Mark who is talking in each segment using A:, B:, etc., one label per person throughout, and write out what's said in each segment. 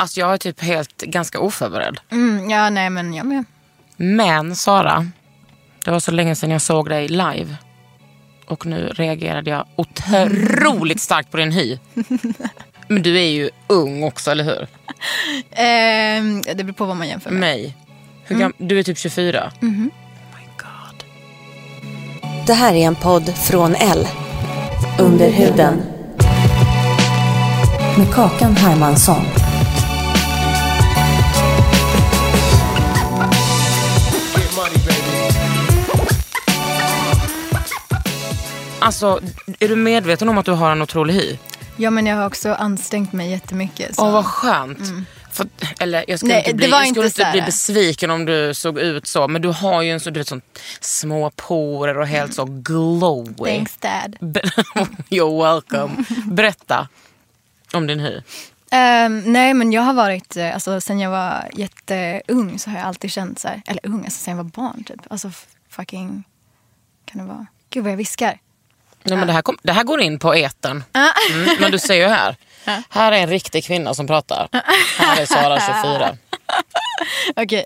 A: Alltså jag är typ helt ganska oförberedd.
B: Mm, ja, nej men jag med.
A: Men Sara, det var så länge sedan jag såg dig live. Och nu reagerade jag otroligt starkt på din hy. Men du är ju ung också, eller hur?
B: Ehm, det beror på vad man jämför med.
A: Mig. Hur gam- Du är typ 24.
B: Mhm.
A: Oh my god.
C: Det här är en podd från L. Under huden. Med Kakan Hermansson.
A: Alltså, är du medveten om att du har en otrolig hy?
B: Ja, men jag har också ansträngt mig jättemycket. Så.
A: Åh, vad skönt. För, eller jag skulle,
B: Nej,
A: inte, bli, jag
B: inte
A: skulle inte
B: så
A: bli besviken om du såg ut så. Men du har ju en så, du vet, sån små porer och helt så glowy.
B: Thanks dad.
A: You're welcome. Berätta om din hy.
B: Ehm, nej, men jag har varit, eh, alltså sen jag var jätteung så har jag alltid känt så här, eller ung, alltså sen jag var barn typ. Alltså fucking, kan det vara, gud vad jag viskar.
A: Nej, men det, här kom, det här går in på etern. Mm, men du ser ju här. Här är en riktig kvinna som pratar. Här är Sara 24.
B: Okej.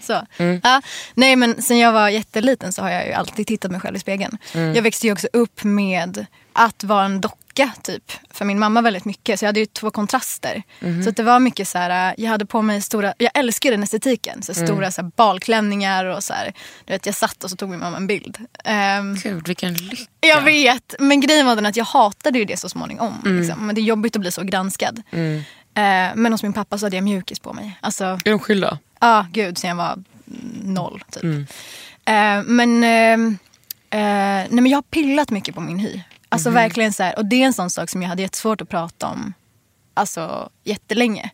B: så. Ja, nej men sen jag var jätteliten så har jag ju alltid tittat mig själv i spegeln. Jag växte ju också upp med att vara en docka typ. För min mamma väldigt mycket. Så jag hade ju två kontraster. Så att det var mycket så här, jag hade på mig stora, jag älskar den estetiken. Så Stora så här, balklänningar och så här. Du vet, jag satt och så tog min mamma en bild. Ehm,
A: Gud vilken lycka.
B: jag vet, men grejen var den att jag hatade ju det så småningom. Liksom. Men det är jobbigt att bli så granskad. Eh, men hos min pappa så hade jag mjukis på mig. Alltså,
A: Är de skilda?
B: Ja, gud, sen jag var noll typ. Eh, men, eh, eh, nej, men jag har pillat mycket på min hy. Alltså verkligen så här, och det är en sån sak som jag hade jättesvårt att prata om alltså, jättelänge.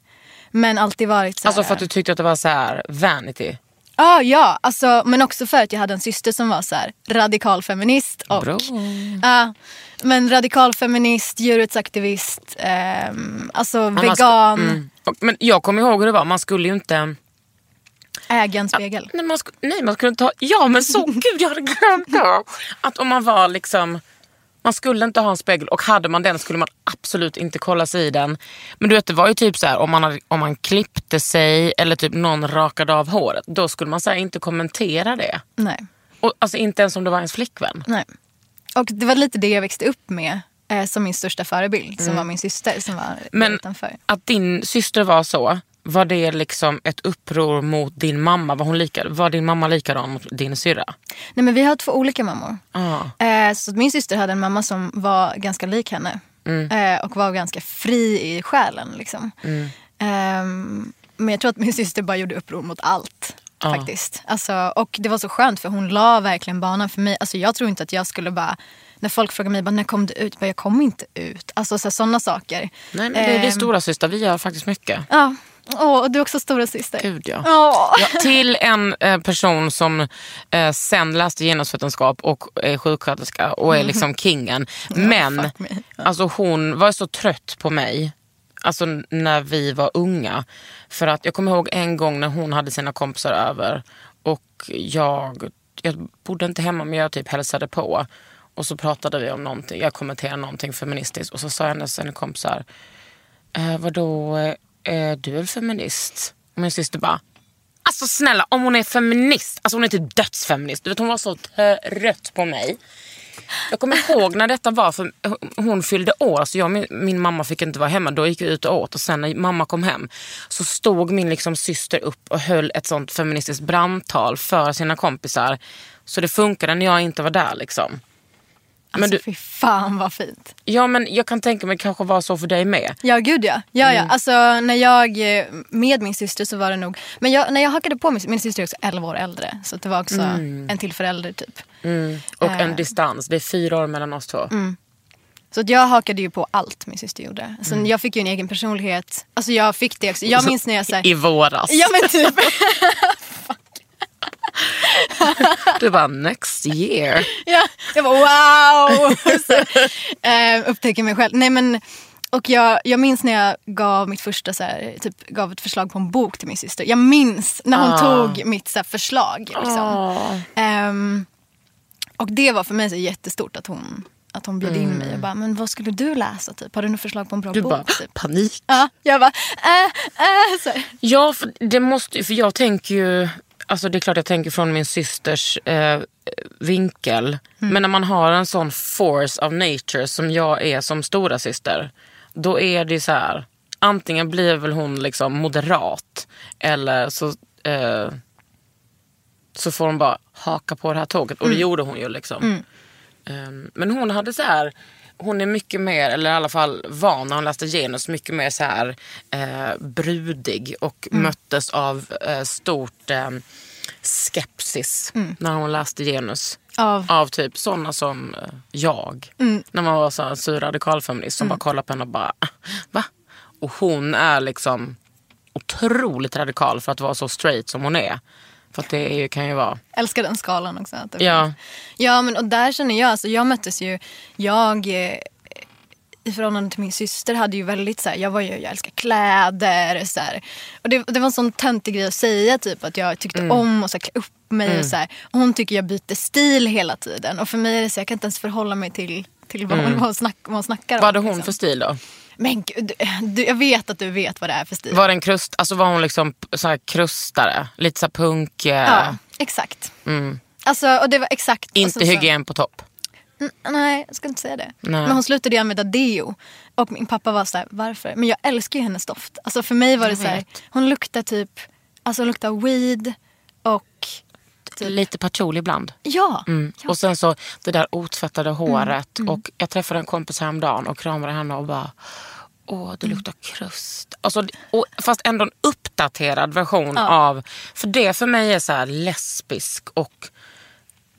B: Men alltid varit så här,
A: Alltså för att du tyckte att det var så här vanity.
B: ah, ja, alltså, men också för att jag hade en syster som var så här, radikal feminist. Och,
A: Bra.
B: Ja, men radikal feminist, djurrättsaktivist, ehm, alltså
A: Men
B: vegan,
A: mm. Men jag kommer ihåg hur det var. Man skulle ju inte...
B: äga en spegel.
A: Nej man, nej, man skulle inte ha... Ja men så, gud jag hade glömt det. Att om man var liksom... Man skulle inte ha en spegel och hade man den skulle man absolut inte kolla sig i den. Men du vet det var ju typ så här om man, hade, om man klippte sig eller typ någon rakade av håret. Då skulle man så här, inte kommentera det.
B: Nej.
A: Och, alltså inte ens om det var ens flickvän.
B: Nej. Och det var lite det jag växte upp med eh, som min största förebild. Som var min syster som var
A: Mm. Men
B: utanför.
A: att din syster var så, var det liksom ett uppror mot din mamma? Var, hon lika, var din mamma likadan mot din syrra?
B: Nej men vi har två olika mammor.
A: Ah.
B: Eh, så min syster hade en mamma som var ganska lik henne.
A: Mm.
B: Eh, och var ganska fri i själen. Liksom. Ehm, men jag tror att min syster bara gjorde uppror mot allt.
A: Ja.
B: Faktiskt. Alltså, och det var så skönt för hon la verkligen banan för mig. Alltså, jag tror inte att jag skulle bara när folk frågar mig bara, när kom du ut, jag, bara, jag kom inte ut. Alltså sådana saker.
A: Nej men det är din
B: Ehm,
A: stora syster. vi gör faktiskt mycket.
B: Ja, Åh, och du är också stora syster.
A: Gud ja.
B: Åh.
A: Ja, till en eh, person som eh, sen läste genusvetenskap och är sjuksköterska och är liksom kingen. Men.
B: Ja.
A: alltså, hon var så trött på mig alltså, när vi var unga. För att Jag kommer ihåg en gång när hon hade sina kompisar över och jag, jag bodde inte hemma men jag typ hälsade på. Och så pratade vi om någonting, jag kommenterade någonting feministiskt och så sa hennes en kompis så här, eh, vadå, eh, är du väl feminist? Och min syster bara, alltså snälla om hon är feminist, alltså hon är typ dödsfeminist. Du vet hon var så trött på mig. Jag kommer ihåg när detta var, för hon fyllde år, så jag och min, min mamma fick inte vara hemma. Då gick vi ut och åt och sen när mamma kom hem så stod min liksom syster upp och höll ett sånt feministiskt brandtal för sina kompisar. Så det funkade när jag inte var där liksom.
B: Alltså
A: Men du-
B: fy fan vad fint.
A: Ja men jag kan tänka mig kanske var så för dig med.
B: Ja gud ja. ja, ja. Alltså när jag, eh, med min syster så var det nog, men jag, när jag hakade på min, min syster är också 11 år äldre. Så det var också en till förälder typ.
A: Och en distans, det är fyra år mellan oss två.
B: Så att jag hakade ju på allt min syster gjorde. Så jag fick ju en egen personlighet. Alltså jag fick det också. Jag minns när jag såhär,
A: I våras.
B: ja men typ.
A: Du bara next year.
B: Ja, jag bara wow! Så, eh, upptäcker mig själv. Nej, men, och jag, jag minns när jag gav mitt första så här, typ, gav ett förslag på en bok till min syster. Jag minns när hon tog mitt så här, förslag. Liksom. Ehm, och det var för mig så jättestort att hon, att hon bjöd in mig och bara, men vad skulle du läsa? Typ? Har du något förslag på en bra
A: Du
B: bok?
A: bara
B: Typ.
A: panik.
B: Ja, jag bara, äh, äh, så.
A: Ja, för det måste för jag tänker ju, alltså det är klart jag tänker från min systers eh, vinkel. Men när man har en sån force of nature som jag är som stora syster, då är det så här. Antingen blir väl hon liksom moderat eller så, eh, så får hon bara haka på det här tåget. Och det gjorde hon ju liksom. Um, men hon hade så här, hon är mycket mer, eller i alla fall var när hon läste genus, mycket mer så här eh, brudig och möttes av eh, stort eh, skepsis när hon läste genus.
B: Av?
A: Av typ sådana som eh, jag. När man var så här sur radikalfeminist som bara kollade på henne och bara, "Ah, va? Och hon är liksom otroligt radikal för att vara så straight som hon är. För att det är, ju- kan ju vara...
B: Älskar den skalan också.
A: Ja.
B: ja men och där känner jag, alltså jag möttes ju, jag eh, i förhållande till min syster hade ju väldigt så här, jag var ju, jag älskar kläder så här. Och det, det var en sån töntig grej att säga typ att jag tyckte
A: Mm.
B: om att så här, klä upp mig och så här. Och hon tycker jag byter stil hela tiden och för mig är det så jag kan inte ens förhålla mig till till vad, hon, vad, hon, snack, vad hon snackar om.
A: Mm. Vad hade hon
B: liksom.
A: för stil då?
B: Men gud, du, jag vet att du vet vad det är för stil.
A: Var, det en krust, alltså var hon liksom så här krustare? Lite så punk? eh,
B: Ja, exakt. Alltså, och det var exakt.
A: Inte
B: alltså, så-
A: hygien på topp?
B: N- Nej, jag ska inte säga det.
A: Nej.
B: Men hon slutade ju använda deo. Och min pappa var så här, varför? Men jag älskar ju hennes doft. Alltså för mig var det så här, hon luktar typ, alltså hon luktar weed och
A: Lite patchouli ibland.
B: ja.
A: Mm.
B: ja.
A: Och sen så det där otvättade håret. Och jag träffade en kompis häromdagen och kramade henne och bara Åh, det luktar krust. Alltså, och, fast ändå en uppdaterad version av... För det för mig är så här lesbisk och...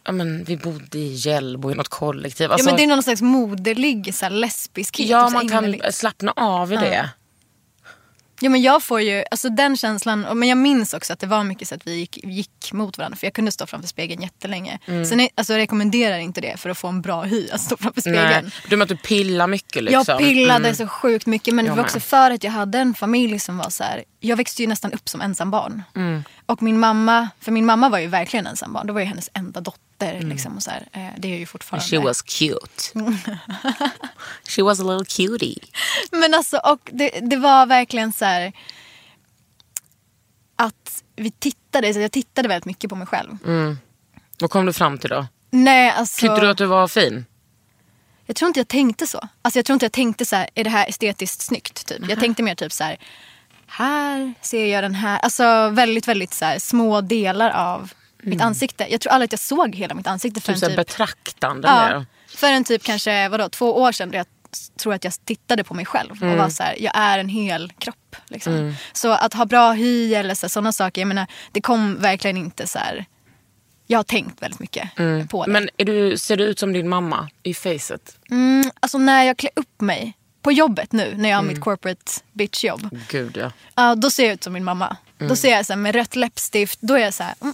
A: Ja, men, vi bodde i Hjällbo i något kollektiv. Alltså,
B: ja men det är någon slags moderlig så här, lesbiskhet.
A: ja, man kan slappna av i det.
B: Ja men jag får ju, alltså den känslan, men jag minns också att det var mycket så att vi gick, gick mot varandra för jag kunde stå framför spegeln jättelänge.
A: Mm.
B: Sen alltså, jag rekommenderar inte det för att få en bra hy, att stå framför spegeln.
A: Nej, du menar att du pillar mycket liksom?
B: Jag pillade så sjukt mycket men det
A: Jag
B: var
A: med.
B: också för att jag hade en familj som var så här. Jag växte ju nästan upp som ensambarn.
A: Mm.
B: Och min mamma, för min mamma var ju verkligen ensambarn. Det var ju hennes enda dotter.
A: Mm.
B: Liksom, och så här. Eh, Det är ju fortfarande.
A: She was cute. She was a little cutie.
B: Men alltså, och det, det var verkligen så här. Att vi tittade, så jag tittade väldigt mycket på mig själv.
A: Vad kom du fram till då?
B: Nej, alltså.
A: Tyckte du att du var fin?
B: Jag tror inte jag tänkte så. Alltså jag tror inte jag tänkte så här, är det här estetiskt snyggt? Typ.
A: Mhm.
B: Jag tänkte mer typ så här, här ser jag den här. Alltså väldigt, väldigt så här, små delar av mitt ansikte. Jag tror aldrig att jag såg hela mitt ansikte
A: Typ, så
B: förrän
A: här
B: typ,
A: betraktande
B: ja,
A: mer?
B: förrän typ kanske vadå, två år sedan. Jag tror att jag tittade på mig själv och
A: Mm.
B: var så här, jag är en hel kropp. Liksom. Så att ha bra hy eller så, sådana saker, jag menar, det kom verkligen inte så här. Jag har tänkt väldigt mycket på det.
A: Men du, ser du ut som din mamma i facet?
B: Mm, alltså när jag klär upp mig på jobbet nu när jag har
A: Mm.
B: mitt corporate bitch-jobb.
A: Gud ja.
B: Ja, då ser jag ut som min mamma.
A: Mm.
B: Då ser jag så här, med rött läppstift, då är jag så här, mm,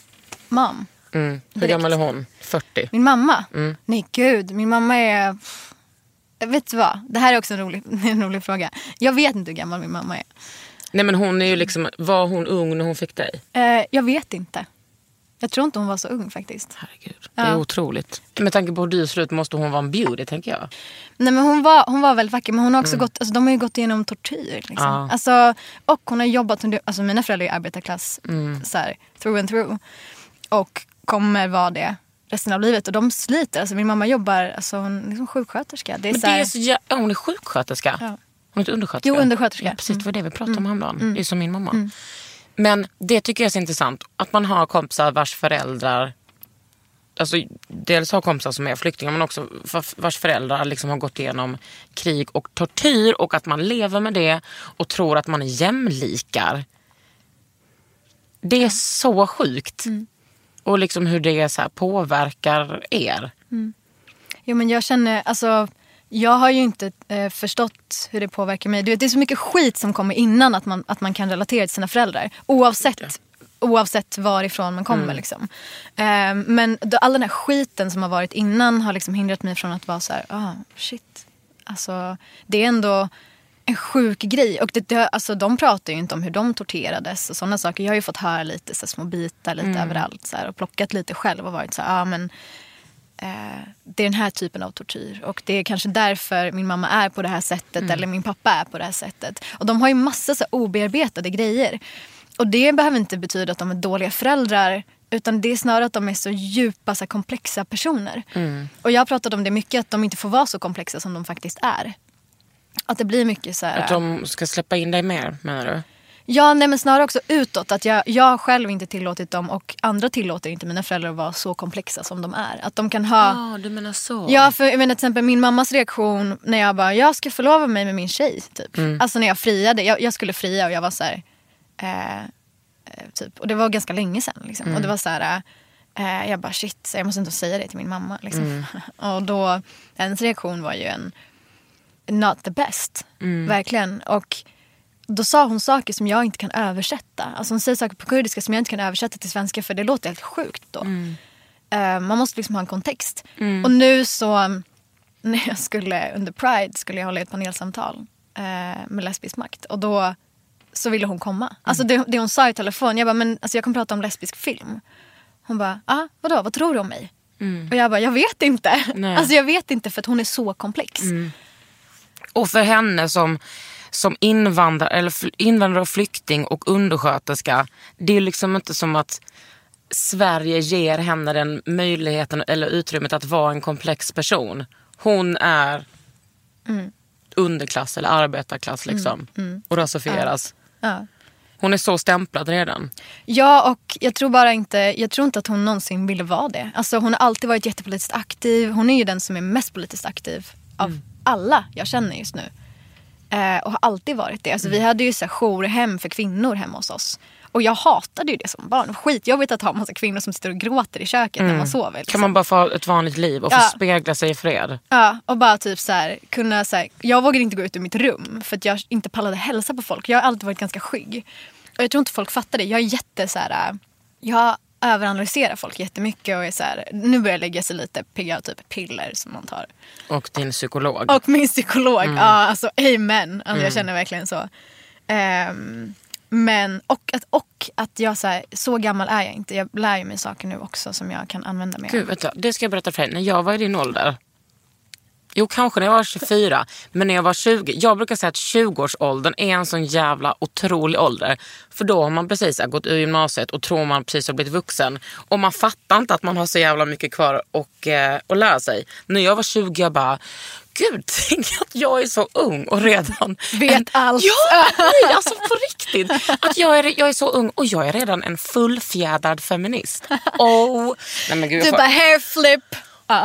B: mam.
A: Mm. Hur
B: Direkt.
A: gammal är hon? 40?
B: Min mamma?
A: Mm.
B: Nej gud, min mamma är... Vet du vad? Det här är också en rolig, en rolig fråga. Jag vet inte hur gammal min mamma är.
A: Nej men hon är ju liksom, var hon ung när hon fick dig?
B: Eh, jag vet inte. Jag tror inte hon var så ung faktiskt.
A: Herregud, det är
B: Ja.
A: otroligt. Med tanke på hur du ser ut måste hon vara en beauty tänker jag.
B: Nej, men hon, var, hon var väldigt vacker men hon har också gått, alltså, de har ju gått igenom tortyr. Liksom.
A: Ja.
B: Alltså, och hon har jobbat under, alltså mina föräldrar är arbetarklass så här, through and through. Och kommer vara det resten av livet och de sliter. Alltså min mamma jobbar, alltså hon är liksom sjuksköterska. Det är
A: Men
B: så här,
A: är så jä- ja, hon är sjuksköterska.
B: Ja.
A: Hon är inte undersköterska.
B: Jo, undersköterska. Mm.
A: Ja, precis, det var det vi pratade om häromdagen. Det är som min mamma. Men det tycker jag är så intressant. Att man har kompisar vars föräldrar Alltså, dels har kompisar som är flyktingar men också vars föräldrar liksom har gått igenom krig och tortyr och att man lever med det och tror att man är jämlikar. Det är så sjukt.
B: Mm.
A: Och liksom hur det så påverkar er.
B: Jo men jag känner, alltså jag har ju inte eh, förstått hur det påverkar mig. Du vet, det är så mycket skit som kommer innan att man, att man kan relatera till sina föräldrar. Oavsett, oavsett varifrån man kommer. Liksom. Eh, men då, all den här skiten som har varit innan har liksom hindrat mig från att vara så här, ah, shit. Alltså, det är ändå en sjuk grej. Och det, det, alltså, de pratar ju inte om hur de torterades och sådana saker. Jag har ju fått höra lite så här, små bitar lite överallt så här, och plockat lite själv och varit så här, ah, men eh, det är den här typen av tortyr. Och det är kanske därför min mamma är på det här sättet eller min pappa är på det här sättet. Och de har ju massa så här, obearbetade grejer. Och det behöver inte betyda att de är dåliga föräldrar. Utan det är snarare att de är så djupa, så komplexa personer. Och jag har pratat om det mycket, att de inte får vara så komplexa som de faktiskt är. Att det blir mycket så här...
A: Att de ska släppa in dig mer menar du?
B: Ja, nej, men snarare också utåt. Att jag, jag har själv inte tillåtit dem och andra tillåter inte mina föräldrar att vara så komplexa som de är. Att de kan ha...
A: Ja, du menar så.
B: Ja, för jag menar, till exempel min mammas reaktion när jag bara, jag ska förlova mig med min tjej. Typ. Alltså när jag friade, jag, jag skulle fria och jag var så här, eh, eh, typ. Och det var ganska länge sedan. Liksom. Och det var så här, eh, jag bara shit, så jag måste inte säga det till min mamma. Liksom. och då, hennes reaktion var ju en, not the best. Verkligen. Och då sa hon saker som jag inte kan översätta. Alltså hon säger saker på kurdiska som jag inte kan översätta till svenska för det låter helt sjukt då. Eh, man måste liksom ha en kontext. Och nu så, när jag skulle under Pride skulle jag hålla ett panelsamtal eh, med lesbisk makt. Och då så ville hon komma. Alltså det, det hon sa i telefon, jag bara, men alltså jag kommer prata om lesbisk film. Hon bara, ah, vadå, vad tror du om mig? Och jag bara, jag vet inte.
A: Nej.
B: Alltså jag vet inte för att hon är så komplex.
A: Och för henne som, som invandrare, eller invandrare och flykting och undersköterska. Det är liksom inte som att Sverige ger henne den möjligheten eller utrymmet att vara en komplex person. Hon är underklass eller arbetarklass liksom. Och rasifieras.
B: Ja.
A: Hon är så stämplad redan.
B: Ja, och jag tror bara inte, jag tror inte att hon någonsin ville vara det. Alltså, hon har alltid varit jättepolitiskt aktiv. Hon är ju den som är mest politiskt aktiv av alla jag känner just nu. Eh, och har alltid varit det. Alltså, Vi hade ju så här, jourhem för kvinnor hemma hos oss. Och jag hatade ju det som barn. Skitjobbigt att ha massa kvinnor som sitter och gråter i köket när man sover. liksom.
A: Kan man bara få ha ett vanligt liv och få
B: Ja.
A: spegla sig i fred?
B: Ja, och bara typ så här, kunna så här, Jag vågade inte gå ut ur mitt rum för att jag inte pallade hälsa på folk. Jag har alltid varit ganska skygg. Och jag tror inte folk fattar det. Jag är jätte så här, jag överanalyserar folk jättemycket och är så här, nu börjar jag lägga sig lite pigga typ piller som man tar.
A: Och din psykolog.
B: Och min psykolog, ja alltså amen. Alltså, Jag känner verkligen så. Ehm, men, och att, och att jag så, här, så gammal är jag inte. Jag lär ju mig saker nu också som jag kan använda mig av.
A: Gud, vänta, det ska jag berätta för dig. När jag var i din ålder. Jo, kanske när jag var 24. Men när jag var 20. Jag brukar säga att 20-årsåldern är en sån jävla otrolig ålder. För då har man precis gått ur gymnasiet och tror man precis har blivit vuxen. Och man fattar inte att man har så jävla mycket kvar och, eh, att lära sig. När jag var 20 jag bara, gud tänk att jag är så ung och redan...
B: Vet allt.
A: Ja, nej, alltså på riktigt. Att jag är, jag är så ung och jag är redan en fullfjädrad feminist. Oh, nej men gud,
B: Du
A: får-
B: bara hair flip.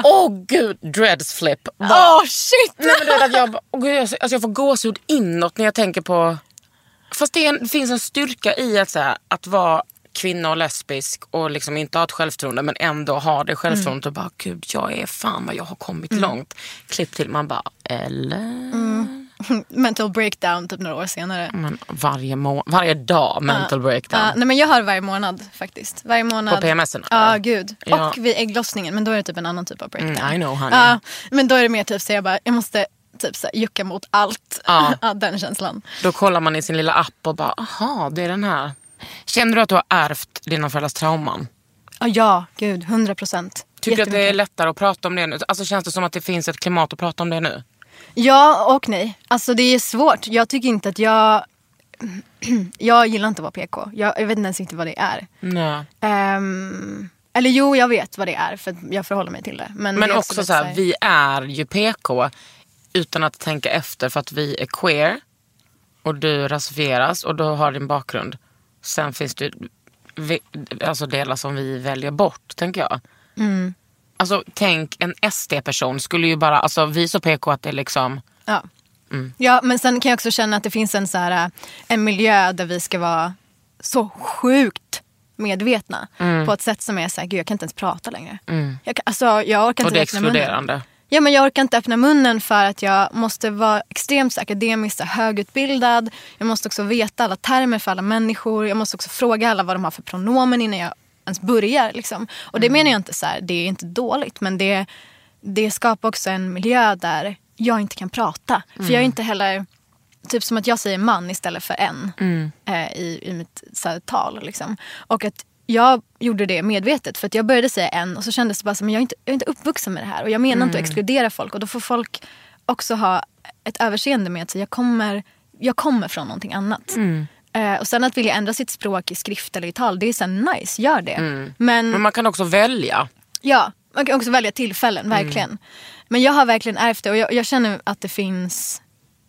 A: Åh gud, dreads flip. Bara-
B: Åh oh, shit!
A: Nej, men du vet att jag, åh, gud, alltså, jag får gåshud inåt när jag tänker på... Fast det, en, det finns en styrka i att, så här, att vara kvinna och lesbisk och liksom inte ha ett självförtroende men ändå ha det självförtroendet och bara gud jag är fan vad jag har kommit långt. Klipp till man bara eller?
B: Mental breakdown typ några år senare.
A: Men varje, må- varje dag mental breakdown.
B: Ja, nej men jag har varje månad faktiskt. Varje månad.
A: På PMSen?
B: Ja, gud.
A: Ja.
B: Och vid ägglossningen, men då är det typ en annan typ av breakdown.
A: Mm, I know, honey.
B: Ja, men då är det mer typ så jag bara, jag måste typ så här, jucka mot allt.
A: Ja.
B: Den känslan.
A: Då kollar man i sin lilla app och bara aha det är den här. Känner du att du har ärvt dina föräldrars trauman?
B: Ja gud. 100 procent.
A: Tycker du att det är lättare att prata om det nu? Alltså känns det som att det finns ett klimat att prata om det nu?
B: Ja och nej. Alltså det är svårt. Jag tycker inte att jag... Jag gillar inte att vara PK. Jag, jag vet inte ens inte vad det är.
A: Nej.
B: Ehm, Eller jo, jag vet vad det är för jag förhåller mig till det. Men,
A: Men
B: det
A: också
B: lite
A: så här, vi är ju PK utan att tänka efter för att vi är queer och du rasifieras och du har din bakgrund. Sen finns det alltså delar som vi väljer bort, tänker jag.
B: Mm.
A: Alltså tänk en SD-person skulle ju bara, alltså vi så PK att det liksom,
B: Ja. ja, men sen kan jag också känna att det finns en, så här, en miljö där vi ska vara så sjukt medvetna.
A: Mm.
B: På ett sätt som är så här, gud jag kan inte ens prata längre. Jag, kan, alltså, jag orkar
A: och
B: inte
A: det är exkluderande.
B: Ja, men jag orkar inte öppna munnen för att jag måste vara extremt akademiskt högutbildad. Jag måste också veta alla termer för alla människor. Jag måste också fråga alla vad de har för pronomen innan jag ens börjar. Liksom. Och det menar jag inte så här, det är inte dåligt. Men det, det skapar också en miljö där jag inte kan prata. För jag är inte heller, typ som att jag säger man istället för en eh, i, i mitt så här, tal. Liksom. Och att jag gjorde det medvetet för att jag började säga en och så kändes det bara som att jag är inte, jag är inte uppvuxen med det här. Och jag menar inte att exkludera folk och då får folk också ha ett överseende med att jag kommer, jag kommer från någonting annat. Eh, och sen att vilja ändra sitt språk i skrift eller i tal, det är så här, nice, gör det. Men
A: Men man kan också välja.
B: Ja, man kan också välja tillfällen, verkligen. Men jag har verkligen ärvt det och jag, jag känner att det finns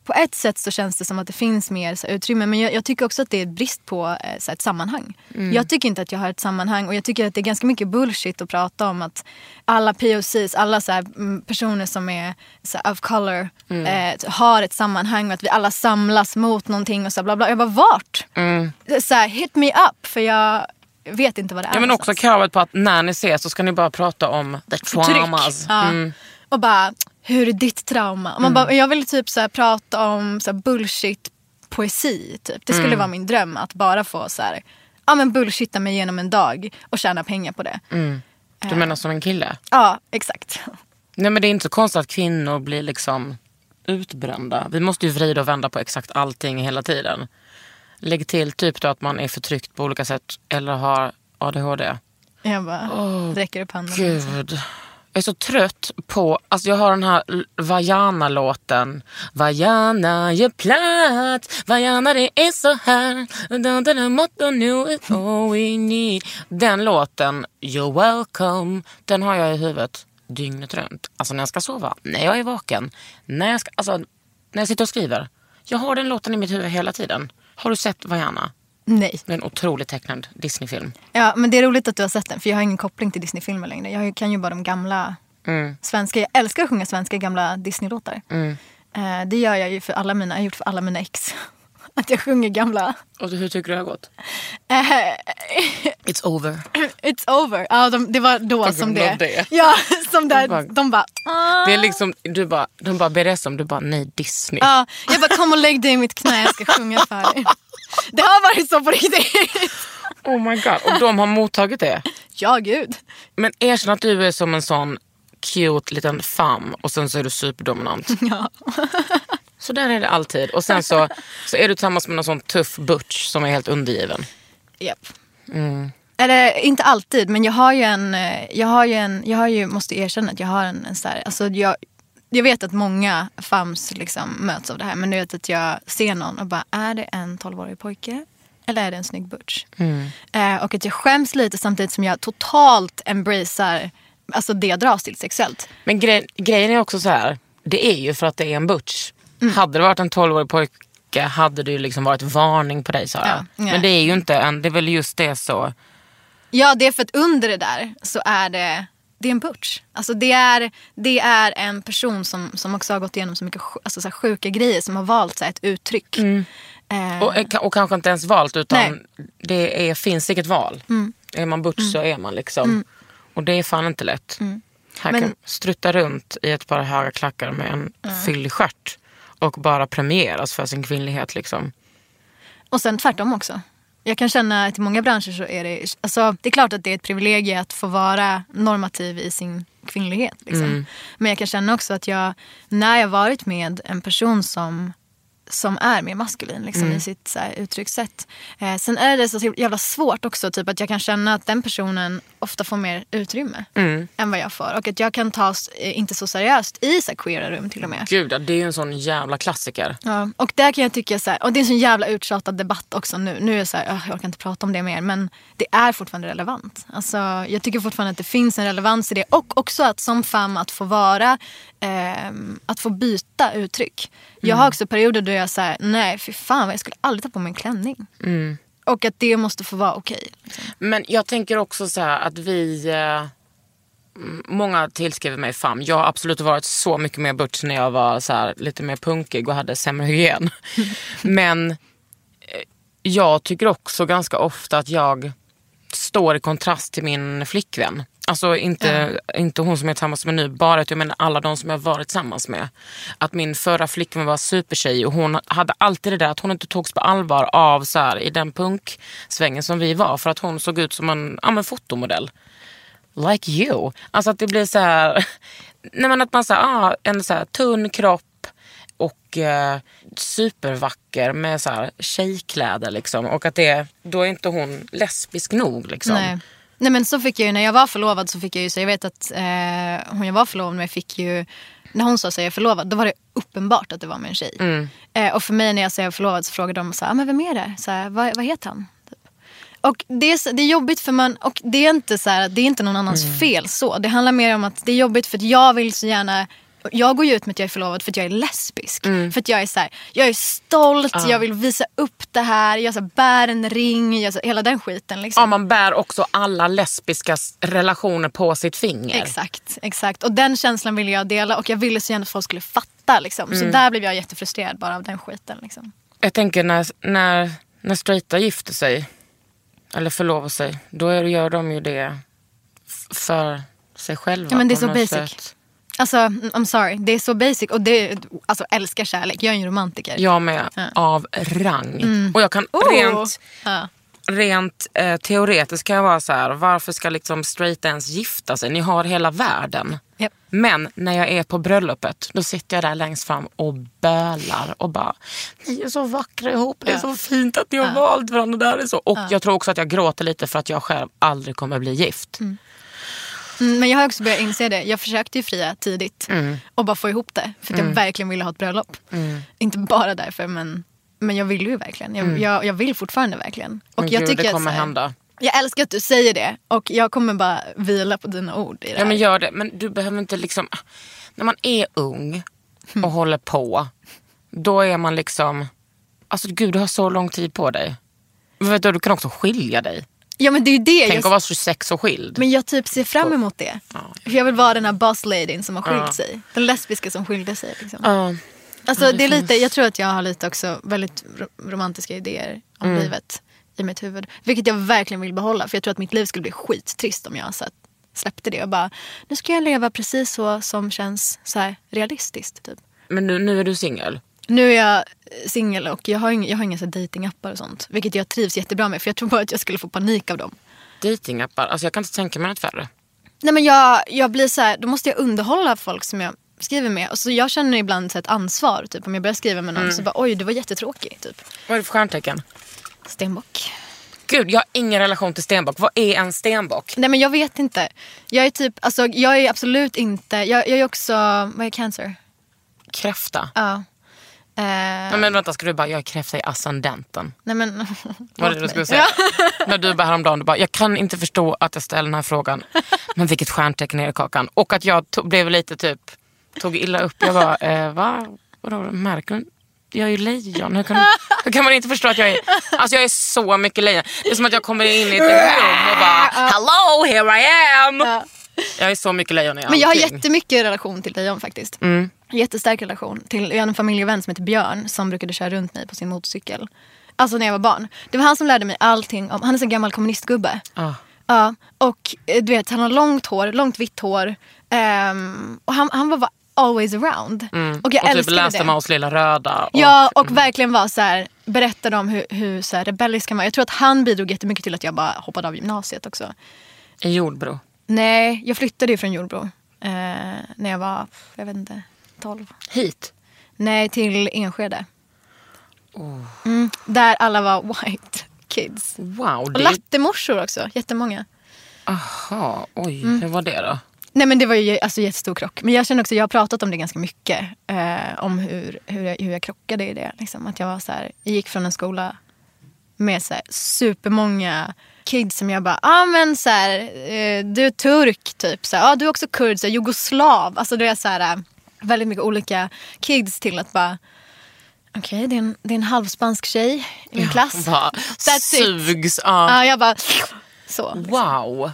B: på ett sätt så känns det som att det finns mer så utrymme men jag, jag tycker också att det är brist på eh, så ett sammanhang. Jag tycker inte att jag har ett sammanhang och jag tycker att det är ganska mycket bullshit att prata om att alla POCs, alla så här, mm, personer som är så of color eh, har ett sammanhang och att vi alla samlas mot någonting och så bla bla. Jag bara vart? Så här, hit me up för jag vet inte vad det är.
A: Ja, men också kravet på att när ni ses så ska ni bara prata om the traumas.
B: Tryck. Ja.
A: Mm.
B: Och bara, hur är ditt trauma? Man bara, jag vill typ så prata om så bullshit poesi. Typ. Det skulle
A: Mm.
B: vara min dröm att bara få så här, ja, men bullshitta mig igenom en dag och tjäna pengar på det.
A: Mm. Du menar som en kille?
B: Ja, exakt.
A: Nej men det är inte så konstigt att kvinnor blir liksom utbrända. Vi måste ju vrida och vända på exakt allting hela tiden. Lägg till typ då att man är förtryckt på olika sätt eller har ADHD.
B: Jag bara räcker upp handen.
A: Gud. Jag är så trött på, alltså jag har den här Vajana-låten. Vajana gör platt, Vajana det är så här. Motto nu is all we need. Den låten, You're welcome, den har jag i huvudet dygnet runt. Alltså när jag ska sova, när jag är vaken, när jag, ska, alltså, när jag sitter och skriver. Jag har den låten i mitt huvud hela tiden. Har du sett Vajana?
B: Nej.
A: Det är en otroligt tecknad Disneyfilm.
B: Ja, men det är roligt att du har sett den för jag har ingen koppling till Disney-filmer längre. Jag kan ju bara de gamla
A: Mm.
B: svenska. Jag älskar att sjunga svenska gamla Disney-låtar. Eh, det gör jag ju för alla mina, jag har gjort för alla mina ex. Att jag sjunger gamla.
A: Och hur tycker du det har gått?
B: Eh,
A: It's over.
B: It's over. Ja, de, det var då som det.
A: det.
B: Ja, som där.
A: bara-
B: De bara... "Ah."
A: Det är liksom, du bara, de bara ber om, du bara nej Disney.
B: Ja, jag bara kom och lägg dig i mitt knä, jag ska sjunga för dig. Det har varit så på riktigt.
A: Oh my god. Och de har mottagit det.
B: Ja, gud.
A: Men erkänn att du är som en sån cute liten fam och sen så är du superdominant.
B: Ja.
A: Så där är det alltid. Och sen så, så är du tillsammans med någon sån tuff butch som är helt undergiven.
B: Japp. Eller inte alltid, men jag har ju en, eh, jag har ju en, jag har ju, måste erkänna att jag har en, en så här, alltså jag, jag vet att många fams liksom möts av det här, men du vet att jag ser någon och bara, är det en 12-årig pojke? Eller är det en snygg butch? Eh, och att jag skäms lite samtidigt som jag totalt embracear alltså det jag dras till sexuellt.
A: Men grej, grejen är också så här. det är ju för att det är en butch.
B: Mm.
A: Hade det varit en 12-årig pojke hade det ju liksom varit varning på dig Sara.
B: Ja, nej.
A: Men det är ju inte en, det är väl just det så.
B: Ja, det är för att under det där så är det, det är en butch. Alltså det är, det är en person som, som också har gått igenom så mycket alltså så här sjuka grejer som har valt så här, ett uttryck. Eh,
A: Och, och kanske inte ens valt utan
B: Nej. Mm.
A: det är, finns inget val. Är man butch så är man liksom. Och det är fan inte lätt. Här
B: Mm. Men-
A: kan strutta runt i ett par höga klackar med en fyllig stjärt och bara premieras för sin kvinnlighet. Liksom.
B: Och sen tvärtom också. Jag kan känna att i många branscher så är det, alltså det är klart att det är ett privilegium att få vara normativ i sin kvinnlighet. Liksom. Men jag kan känna också att jag, när jag varit med en person som som är mer maskulin liksom,
A: Mm.
B: i sitt så här, uttryckssätt. Eh, sen är det så jävla svårt också, typ att jag kan känna att den personen ofta får mer utrymme
A: Mm.
B: än vad jag får. Och att jag kan tas eh, inte så seriöst i så här, queera rum till och med.
A: Gud, det är ju en sån jävla klassiker.
B: Ja, och där kan jag tycka så här, och det är en sån jävla uttjatad debatt också nu. Nu är jag så här, "Åh, jag orkar inte prata om det mer. Men det är fortfarande relevant. Alltså, jag tycker fortfarande att det finns en relevans i det. Och också att som fem att få vara, ehm, att få byta uttryck. Jag har också perioder då jag säger nej fy fan jag skulle aldrig ta på mig en klänning. Och att det måste få vara okej. liksom.
A: Men jag tänker också så här att vi... Eh, många tillskriver mig fam. Jag har absolut varit så mycket mer butch när jag var så här, lite mer punkig och hade sämre hygien. Men eh, jag tycker också ganska ofta att jag står i kontrast till min flickvän. Alltså inte, inte hon som jag är tillsammans med nu, bara att jag menar alla de som jag varit tillsammans med. Att min förra flickvän var supertjej och hon hade alltid det där att hon inte togs på allvar av så här, i den punksvängen som vi var. För att hon såg ut som en, ja, men fotomodell. Like you. Alltså att det blir så här, nej men att man så här, ah, en så här tunn kropp och eh, supervacker med så här tjejkläder liksom. Och att det, då är inte hon lesbisk nog liksom.
B: Nej. Nej men så fick jag ju, när jag var förlovad så fick jag ju, så jag vet att eh, hon jag var förlovad med fick ju, när hon sa sig jag är förlovad då var det uppenbart att det var med en tjej.
A: Mm.
B: Eh, och för mig när jag säger förlovad så frågade de så här, ah, men vem är det? Så här, vad, vad heter han? Typ. Och det är, det är jobbigt för man, och det är inte så här, det är inte någon annans
A: Mm.
B: fel så. Det handlar mer om att det är jobbigt för att jag vill så gärna jag går ju ut med att jag är förlovad för att jag är lesbisk.
A: Mm.
B: För att jag är så här, jag är stolt, jag vill visa upp det här, jag så här, bär en ring, jag, så, hela den skiten. Liksom.
A: Ja, man bär också alla lesbiska relationer på sitt finger.
B: Exakt, exakt. Och den känslan ville jag dela och jag ville så gärna att folk skulle fatta. Liksom.
A: Mm.
B: Så där blev jag jättefrustrerad bara av den skiten. Liksom.
A: Jag tänker när, när, när straighta gifter sig, eller förlovar sig, då gör de ju det för sig själva.
B: Ja, men det är så basic.
A: sätt.
B: Alltså, I'm sorry, det är så basic. Och det, alltså älskar kärlek, jag är ju en romantiker.
A: Jag med, av rang. Och jag kan
B: Oh.
A: rent,
B: Ja.
A: rent eh, teoretiskt kan jag vara så här, varför ska liksom straighta ens gifta sig? Ni har hela världen.
B: Japp.
A: Men när jag är på bröllopet, då sitter jag där längst fram och bölar och bara, ni är så vackra ihop, det är så fint att ni har valt varandra. Det här är så. Och jag tror också att jag gråter lite för att jag själv aldrig kommer bli gift.
B: Mm, Men jag har också börjat inse det. Jag försökte ju fria tidigt
A: Mm.
B: och bara få ihop det. För att jag verkligen ville ha ett bröllop. Inte bara därför men, men jag vill ju verkligen. Jag, jag, jag vill fortfarande verkligen. Och
A: Mm. Men
B: jag
A: gud,
B: tycker
A: det
B: att
A: kommer
B: här-
A: hända.
B: Jag älskar att du säger det och jag kommer bara vila på dina ord i det
A: Ja men gör det. Men du behöver inte liksom... När man är ung och
B: Mm.
A: håller på. Då är man liksom... Alltså gud du har så lång tid på dig. Vet du, du kan också skilja dig.
B: Ja men det är det.
A: Tänk
B: Jag,
A: att vara 26 och skild.
B: men jag typ ser fram emot det. För jag vill vara den här boss ladyn som har skilt
A: Ja.
B: sig. Den lesbiska som skilde sig. Liksom.
A: Ja.
B: Alltså, det är lite, jag tror att jag har lite också väldigt ro- romantiska idéer om
A: Mm.
B: livet i mitt huvud. Vilket jag verkligen vill behålla. För jag tror att mitt liv skulle bli skittrist om jag så släppte det och bara, nu ska jag leva precis så som känns så realistiskt. Typ.
A: Men nu, nu är du singel.
B: Nu är jag singel och jag har, ing, jag har inga så datingappar och sånt. Vilket jag trivs jättebra med för jag tror bara att jag skulle få panik av dem.
A: Datingappar. Alltså jag kan inte tänka mig något värre.
B: Nej men jag, jag blir så här, då måste jag underhålla folk som jag skriver med. Och så jag känner ibland så ett ansvar. Typ, om jag börjar skriva med någon
A: Mm.
B: så bara oj du var jättetråkig. Typ.
A: Vad är det för stjärntecken?
B: Stenbock.
A: Gud, jag har ingen relation till stenbock. Vad är en stenbock?
B: Nej men jag vet inte. Jag är typ, alltså jag är absolut inte, jag, jag är också, vad är cancer?
A: Kräfta.
B: Ja.
A: Nej, men vänta, ska du bara, jag är kräfta i ascendenten.
B: Nej men.
A: Var det du skulle säga?
B: Ja.
A: När du bara häromdagen, du bara, jag kan inte förstå att jag ställer den här frågan. Men vilket stjärntecken är det Kakan? Och att jag to- blev lite typ, tog illa upp. Jag bara, eh, va? Vadå, märker du? Jag är ju lejon. Hur kan, hur kan man inte förstå att jag är... Alltså jag är så mycket lejon. Det är som att jag kommer in i ett rum och bara, hello, here I am.
B: Ja.
A: Jag är så mycket lejon i
B: Men jag har
A: allting.
B: jättemycket relation till lejon faktiskt.
A: Mm.
B: Jättestark relation. Till, jag har en familjevän som heter Björn som brukade köra runt mig på sin motorcykel. Alltså när jag var barn. Det var han som lärde mig allting om, han är en gammal kommunistgubbe.
A: Ah.
B: Ja, och eh, du vet han har långt hår, långt vitt hår. Ehm, och han, han var bara always around. Och jag
A: Mm. Och typ
B: älskade
A: läste
B: det.
A: Maus lilla röda. Och,
B: Ja, och verkligen var så här, berättade om hur, hur så här rebellisk han var. Jag tror att han bidrog jättemycket till att jag bara hoppade av gymnasiet också.
A: I Jordbro.
B: Nej, jag flyttade ju från Jordbro eh, när jag var, jag vet inte, 12.
A: Hit.
B: Nej, till Enskede. Mm, där alla var white kids.
A: Wow.
B: Och
A: Det,
B: lattemorsor också, jättemånga.
A: aha, oj,
B: Mm.
A: hur var det då?
B: Nej men det var ju alltså jättestor krock. Men jag känner också, jag har pratat om det ganska mycket. Eh, om hur, hur, jag, hur jag krockade i det. Liksom. Att jag var så här, jag gick från en skola med så här, supermånga kids som jag bara, ja ah, men så här, eh, du är turk typ. Så här, ah, du är också kurd, så här, jugoslav. Alltså det är så här, eh, väldigt mycket olika kids till att bara, okej det, är en- det är en halvspansk tjej i min klass.
A: Bara,
B: That's it.
A: sugs. Ja.
B: Ja, jag bara, så.
A: Wow.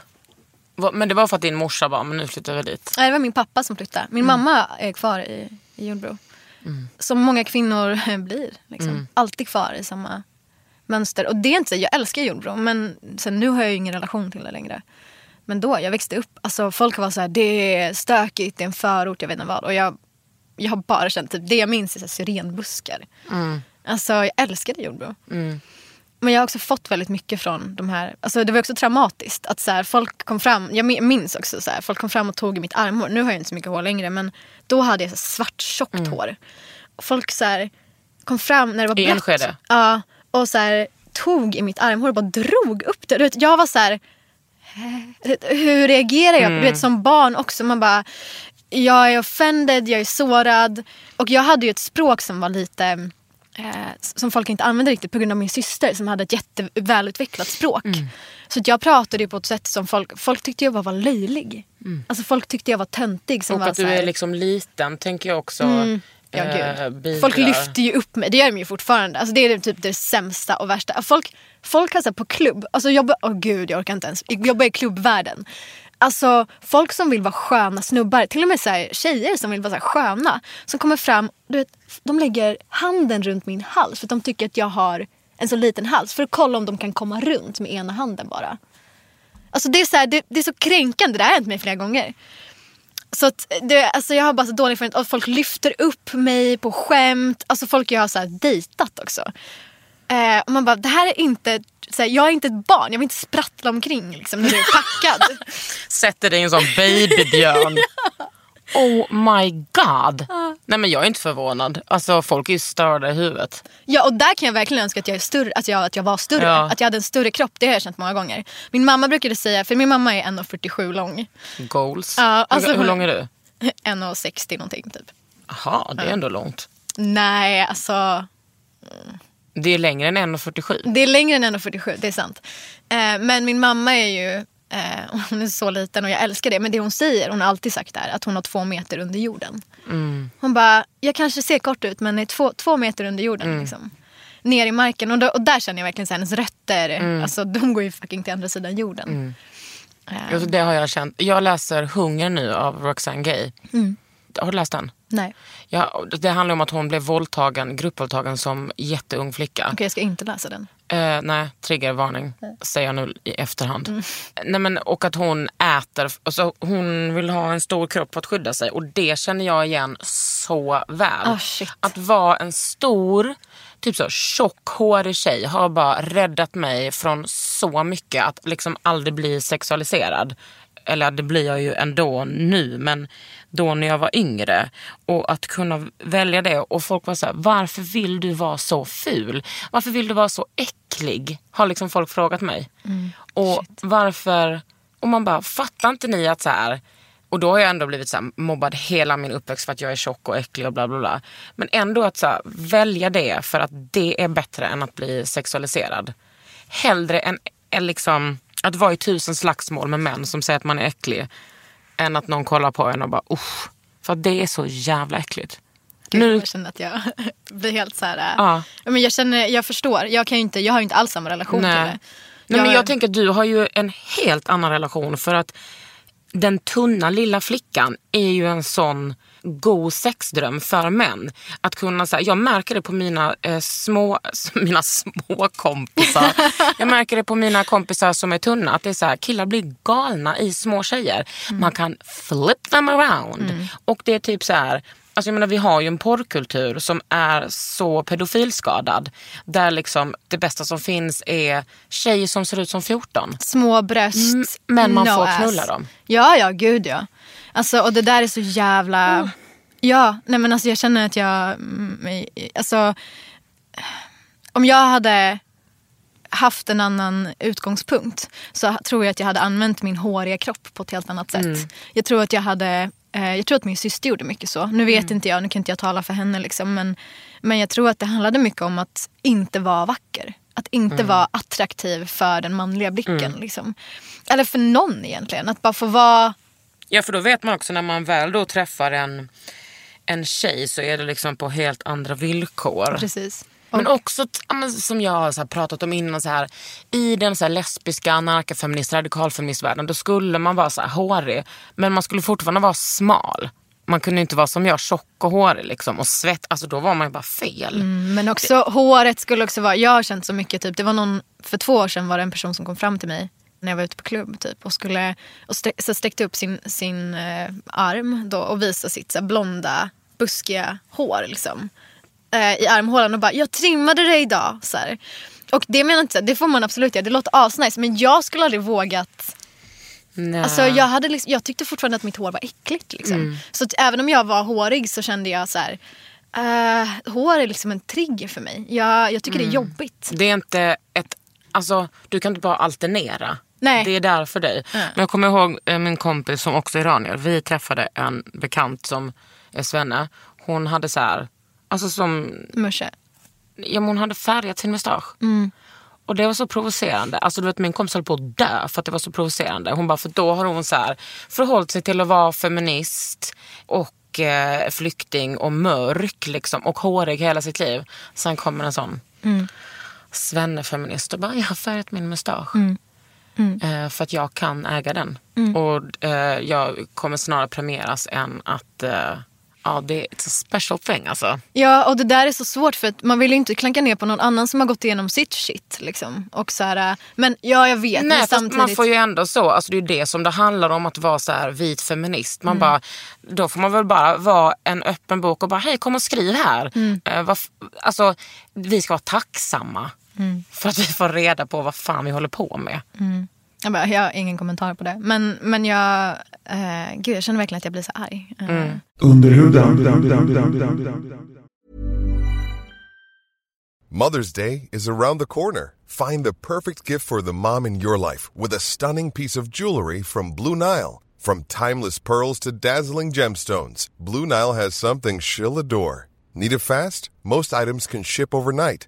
A: Va- Men det var för att din morsa bara, men nu flyttar vi dit.
B: Nej, det var min pappa som flyttade. Min mamma är kvar i, i Jordbro. Som många kvinnor blir. Liksom. Alltid kvar i samma mönster. Och det är inte så, jag älskar Jordbro men sen nu har jag ju ingen relation till det längre. Men då, jag växte upp, alltså folk var så här, det är stökigt, det är en förort, jag vet inte vad. Och jag, jag har bara känt, typ, det jag minns är så här, syrenbuskar. Alltså jag älskade Jordbro. Men jag har också fått väldigt mycket från de här, alltså det var också traumatiskt att så här, folk kom fram, jag min- minns också så här, folk kom fram och tog i mitt armhår. Nu har jag inte så mycket hår längre men då hade jag så svart tjockt hår. Och folk så här, kom fram när det var
A: I
B: blött.
A: Enskede?
B: Ja, och så tog i mitt armhår och bara drog upp det. Du vet, jag var så? Hur reagerar jag? Du vet som barn också, man bara jag är offended, jag är sårad. Och jag hade ju ett språk som var lite eh, som folk inte använde riktigt på grund av min syster som hade ett jättevälutvecklat språk. Så att jag pratade på ett sätt som folk, folk tyckte jag var, var löjlig. Alltså folk tyckte jag var töntig. Som
A: Och
B: var
A: att du
B: så
A: är liksom liten tänker jag också
B: Ja,
A: eh,
B: gud.
A: bidrar.
B: Folk lyfter ju upp mig, det gör de ju fortfarande. Alltså, det är typ det sämsta och värsta. Folk, folk har så på klubb, alltså jobba, åh gud jag orkar inte ens, jobba i klubbvärlden. Alltså folk som vill vara sköna snubbar, till och med så här, tjejer som vill vara så här sköna. Som kommer fram, du vet, de lägger handen runt min hals för att de tycker att jag har en så liten hals. För att kolla om de kan komma runt med ena handen bara. Alltså det är så, här, det, det är så kränkande, det har hänt mig flera gånger. Så att det, alltså jag har bara så dålig erfarenhet att folk lyfter upp mig på skämt. Alltså folk jag har så här dejtat också. Eh, och man bara, det här är inte, så här, jag är inte ett barn, jag vill inte sprattla omkring liksom, när du är packad.
A: Sätter dig i en sån babybjörn. Oh my god. Nej men jag är inte förvånad. Alltså folk är ju störda i huvudet.
B: ja och där kan jag verkligen önska att jag, är större, att jag, att jag var större.
A: Ja.
B: Att jag hade en större kropp, det har jag känt många gånger. Min mamma brukade säga, för min mamma är 1,47 lång.
A: Goals.
B: Ja, alltså
A: hur, hur lång är du?
B: 1,60 någonting typ.
A: Jaha, det är ändå långt.
B: Nej, alltså
A: Det är längre än 1,47.
B: Det är längre än 1,47, det är sant. Eh, men min mamma är ju, eh, hon är så liten och jag älskar det. Men det hon säger, hon har alltid sagt där, att hon har två meter under jorden. Hon bara, jag kanske ser kort ut men är två, två meter under jorden. Liksom. Ner i marken. Och, då, och där känner jag verkligen så här, hennes rötter, alltså, de går ju fucking till andra sidan jorden.
A: Ja, Det har jag känt. Jag läser Hunger nu av Roxane Gay. Har du läst den?
B: Nej,
A: Ja, det handlar om att hon blev våldtagen, gruppvåldtagen som jätteung flicka.
B: okej jag ska inte läsa den.
A: Eh, nej, triggervarning säger jag nu i efterhand.
B: Mm.
A: Nej, men, och att hon äter, alltså, hon vill ha en stor kropp för att skydda sig. Och det känner jag igen så väl.
B: Shit.
A: Att vara en stor, typ så tjock, hårig tjej har bara räddat mig från så mycket att liksom aldrig bli sexualiserad. Eller det blir jag ju ändå nu, men då när jag var yngre. Och att kunna välja det. Och folk var så här, varför vill du vara så ful? Varför vill du vara så äcklig? Har liksom folk frågat mig. och varför, och man bara, fattar inte ni att så här och då har jag ändå blivit så här, mobbad hela min uppväxt för att jag är tjock och äcklig och bla bla bla. Men ändå att så här, välja det för att det är bättre än att bli sexualiserad. Hellre än, än liksom, att vara i tusen slagsmål med män som säger att man är äcklig. Än att någon kollar på en och bara usch. För det är så jävla äckligt.
B: Gud,
A: Nu,
B: Jag känner att jag blir helt så här... äh,
A: Ja.
B: ja, Men jag, känner, jag förstår, jag, kan inte, jag har ju inte alls samma relation till
A: nej.
B: det.
A: nej men
B: Jag-
A: jag tänker att du har ju en helt annan relation för att den tunna lilla flickan är ju en sån god sexdröm för män. Att kunna, så här, jag märker det på mina eh, små, mina små kompisar. jag märker det på mina kompisar som är tunna. Att det är så här, killar blir galna i små tjejer. Man kan flip them around. Och det är typ så här, Alltså jag menar, vi har ju en porrkultur som är så pedofilskadad. Där liksom det bästa som finns är tjejer som ser ut som 14.
B: Små bröst,
A: Mm, men man
B: no
A: får
B: ass.
A: knulla dem.
B: Ja, ja, gud ja. Alltså, och det där är så jävla... Ja, nej men alltså jag känner att jag... mm, Alltså, om jag hade haft en annan utgångspunkt så tror jag att jag hade använt min håriga kropp på ett helt annat sätt. Jag tror att jag hade eh, jag tror att min syster gjorde mycket så. Nu vet inte jag, nu kan inte jag tala för henne. Liksom, men, men jag tror att det handlade mycket om att inte vara vacker. Att inte vara attraktiv för den manliga blicken. Liksom. Eller för någon egentligen. Att bara få vara...
A: Ja för då vet man också när man väl då träffar en, en tjej så är det liksom på helt andra villkor.
B: Precis.
A: Men också som jag har pratat om innan, så här, i den så här lesbiska, anarkafeminist, radikalfeministvärlden då skulle man vara så här hårig men man skulle fortfarande vara smal. Man kunde inte vara som jag, tjock och hårig liksom, och svett. Alltså då var man ju bara fel.
B: Men också håret skulle också vara, jag har känt så mycket typ, det var någon, för två år sedan var det en person som kom fram till mig när jag var ute på klubb typ och skulle, och stä, så sträckte upp sin, sin eh, arm då och visade sitt så här, blonda, buskiga hår liksom. Eh, I armhålan och bara, jag trimmade det idag. Så här. Och det menar jag inte, det får man absolut göra, det låter asnice men jag skulle aldrig vågat
A: Nej.
B: Alltså jag, hade liksom, jag tyckte fortfarande att mitt hår var äckligt. Liksom. Så att även om jag var hårig så kände jag så här. eh, hår är liksom en trigger för mig. Jag, jag tycker det är jobbigt.
A: Det är inte ett... Alltså, du kan inte bara alternera.
B: Nej.
A: Det är där för dig. Men jag kommer ihåg eh, min kompis som också är iranier. Vi träffade en bekant som är svenne. Hon hade så här... Alltså som...
B: Musche.
A: Ja, men hon hade färgat sin mustasch. Och det var så provocerande. Alltså du vet min kompis höll på att dö för att det var så provocerande. Hon bara, för då har hon så här förhållit sig till att vara feminist och eh, flykting och mörk liksom och hårig hela sitt liv. Sen kommer en sån svennefeminist och bara, jag har färgat min mustasch. Eh, för att jag kan äga den. Och eh, jag kommer snarare premieras än att eh, Ja, det är a special thing alltså.
B: Ja, och det där är så svårt för att man vill ju inte klanka ner på någon annan som har gått igenom sitt shit. Liksom. Och så här, men ja, jag vet.
A: Nej,
B: samtidigt...
A: man får ju ändå så, alltså det är det som det handlar om att vara så här vit feminist. Man bara, då får man väl bara vara en öppen bok och bara, hej kom och skriv här. Eh, vad f- alltså, vi ska vara tacksamma för att vi får reda på vad fan vi håller på med.
B: jag, bara, jag har ingen kommentar på det. Men, men jag, eh, gud, jag känner verkligen att jag blir så arg. Eh,
D: Under huden.
E: Mother's Day is around the corner. Find the perfect gift for the mom in your life with a stunning piece of jewelry from Blue Nile. From timeless pearls to dazzling gemstones, Blue Nile has something she'll adore. Need it fast? Most items can ship overnight.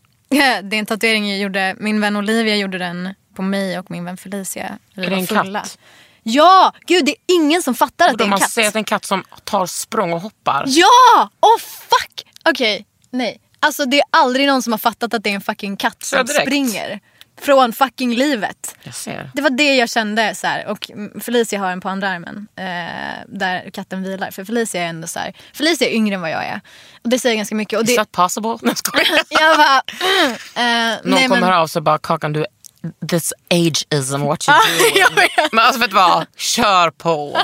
A: Det
B: är en tatuering jag gjorde. Min vän Olivia gjorde den på mig och min vän Felicia. Vi
A: Är det en
B: fulla.
A: katt?
B: Ja! Gud, det är ingen som fattar att det är en
A: man
B: katt.
A: ser är en katt som tar språng och hoppar.
B: Ja! Oh fuck! Okej, nej. Alltså det är aldrig någon som har fattat att det är en fucking katt som
A: direkt.
B: springer. Från fucking livet. Det var det jag kände. Så här. Och Felicia har den på andra armen. Eh, där katten vilar. För Felicia är ändå så här. Felicia är yngre än vad jag är. Och det säger ganska mycket. Och
A: Is
B: det,
A: that possible? Nej, jag
B: bara... mm, eh,
A: Någon
B: nej,
A: kommer
B: men,
A: höra av sig och bara, Kakan du, this age ism what you doing. Men alltså vet du vad, kör på.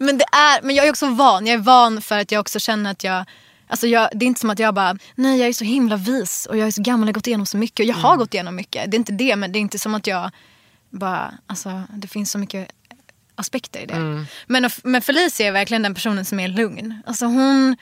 B: Men, det är, men jag är också van. Jag är van för att jag också känner att jag... Alltså jag, det är inte som att jag bara, nej jag är så himla vis och jag är så gammal och har gått igenom så mycket. Och jag har gått igenom mycket. Det är inte det, men det är inte som att jag bara, alltså det finns så mycket aspekter i det. Men, men Felicia är verkligen den personen som är lugn. Alltså hon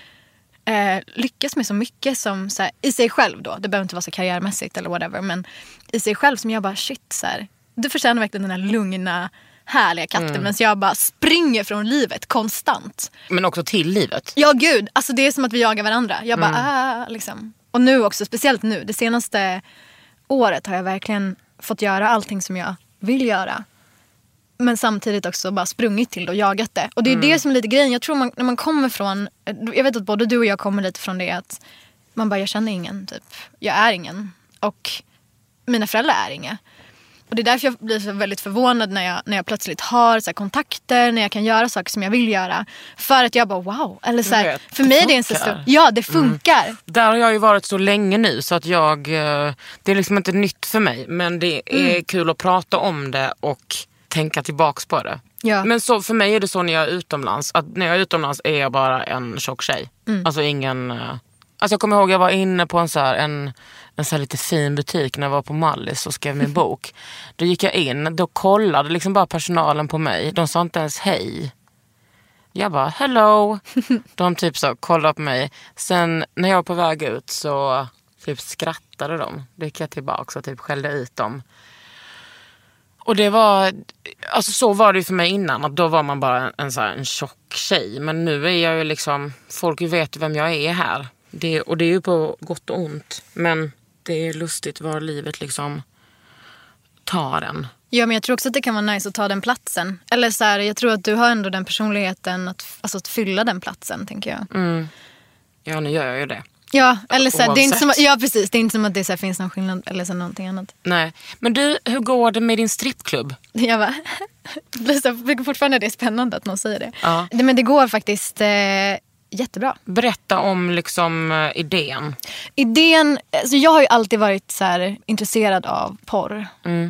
B: eh, lyckas med så mycket som, så här, i sig själv då. Det behöver inte vara så karriärmässigt eller whatever. Men i sig själv som jag bara, shit så här, du förtjänar verkligen den här lugna, härliga katten.
A: Mm.
B: Men jag bara springer från livet konstant.
A: Men också till livet.
B: Ja gud, alltså det är som att vi jagar varandra. Jag bara, ah, liksom. Och nu också, speciellt nu. Det senaste året har jag verkligen fått göra allting som jag vill göra. Men samtidigt också bara sprungit till det och jagat det. Och det är det som är lite grejen. Jag tror man, när man kommer från, jag vet att både du och jag kommer lite från det att man bara, jag känner ingen typ. Jag är ingen. Och mina föräldrar är inga. Och det är därför jag blir så väldigt förvånad när jag, när jag plötsligt har så kontakter, när jag kan göra saker som jag vill göra. För att jag bara wow. Eller så här, för
A: det
B: mig är det en så stor, ja det funkar.
A: Där har jag ju varit så länge nu så att jag, eh, det är liksom inte nytt för mig. Men det är
B: Mm.
A: kul att prata om det och tänka tillbaks på det.
B: Ja.
A: Men så, för mig är det så när jag är utomlands, att när jag är utomlands är jag bara en tjock tjej.
B: Mm.
A: Alltså ingen... eh, Alltså jag kommer ihåg jag var inne på en, så här, en, en så här lite fin butik när jag var på Mallis och skrev min bok. Då gick jag in, då kollade liksom bara personalen på mig. De sa inte ens hej. Jag bara hello. De typ så kollade på mig. Sen när jag var på väg ut så typ skrattade de. Då gick jag tillbaka och typ skällde ut dem. Och det var, alltså så var det ju för mig innan. Att då var man bara en, en, så här, en tjock tjej. Men nu är jag ju liksom, folk vet vem jag är här. Det, och det är ju på gott och ont. Men det är lustigt var livet liksom tar en.
B: Ja men jag tror också att det kan vara nice att ta den platsen. Eller så här, jag tror att du har ändå den personligheten att, alltså, att fylla den platsen tänker jag.
A: Ja nu gör jag ju det.
B: Ja, eller så här, det är inte som, ja precis. Det är inte som att det så här, finns någon skillnad eller så någonting annat.
A: Nej. Men du, hur går det med din strippklubb?
B: Jag bara, det tycker fortfarande det är spännande att någon säger det.
A: Ja.
B: det men det går faktiskt eh, jättebra.
A: Berätta om liksom eh, idén.
B: Idén, alltså jag har ju alltid varit så här, intresserad av porr.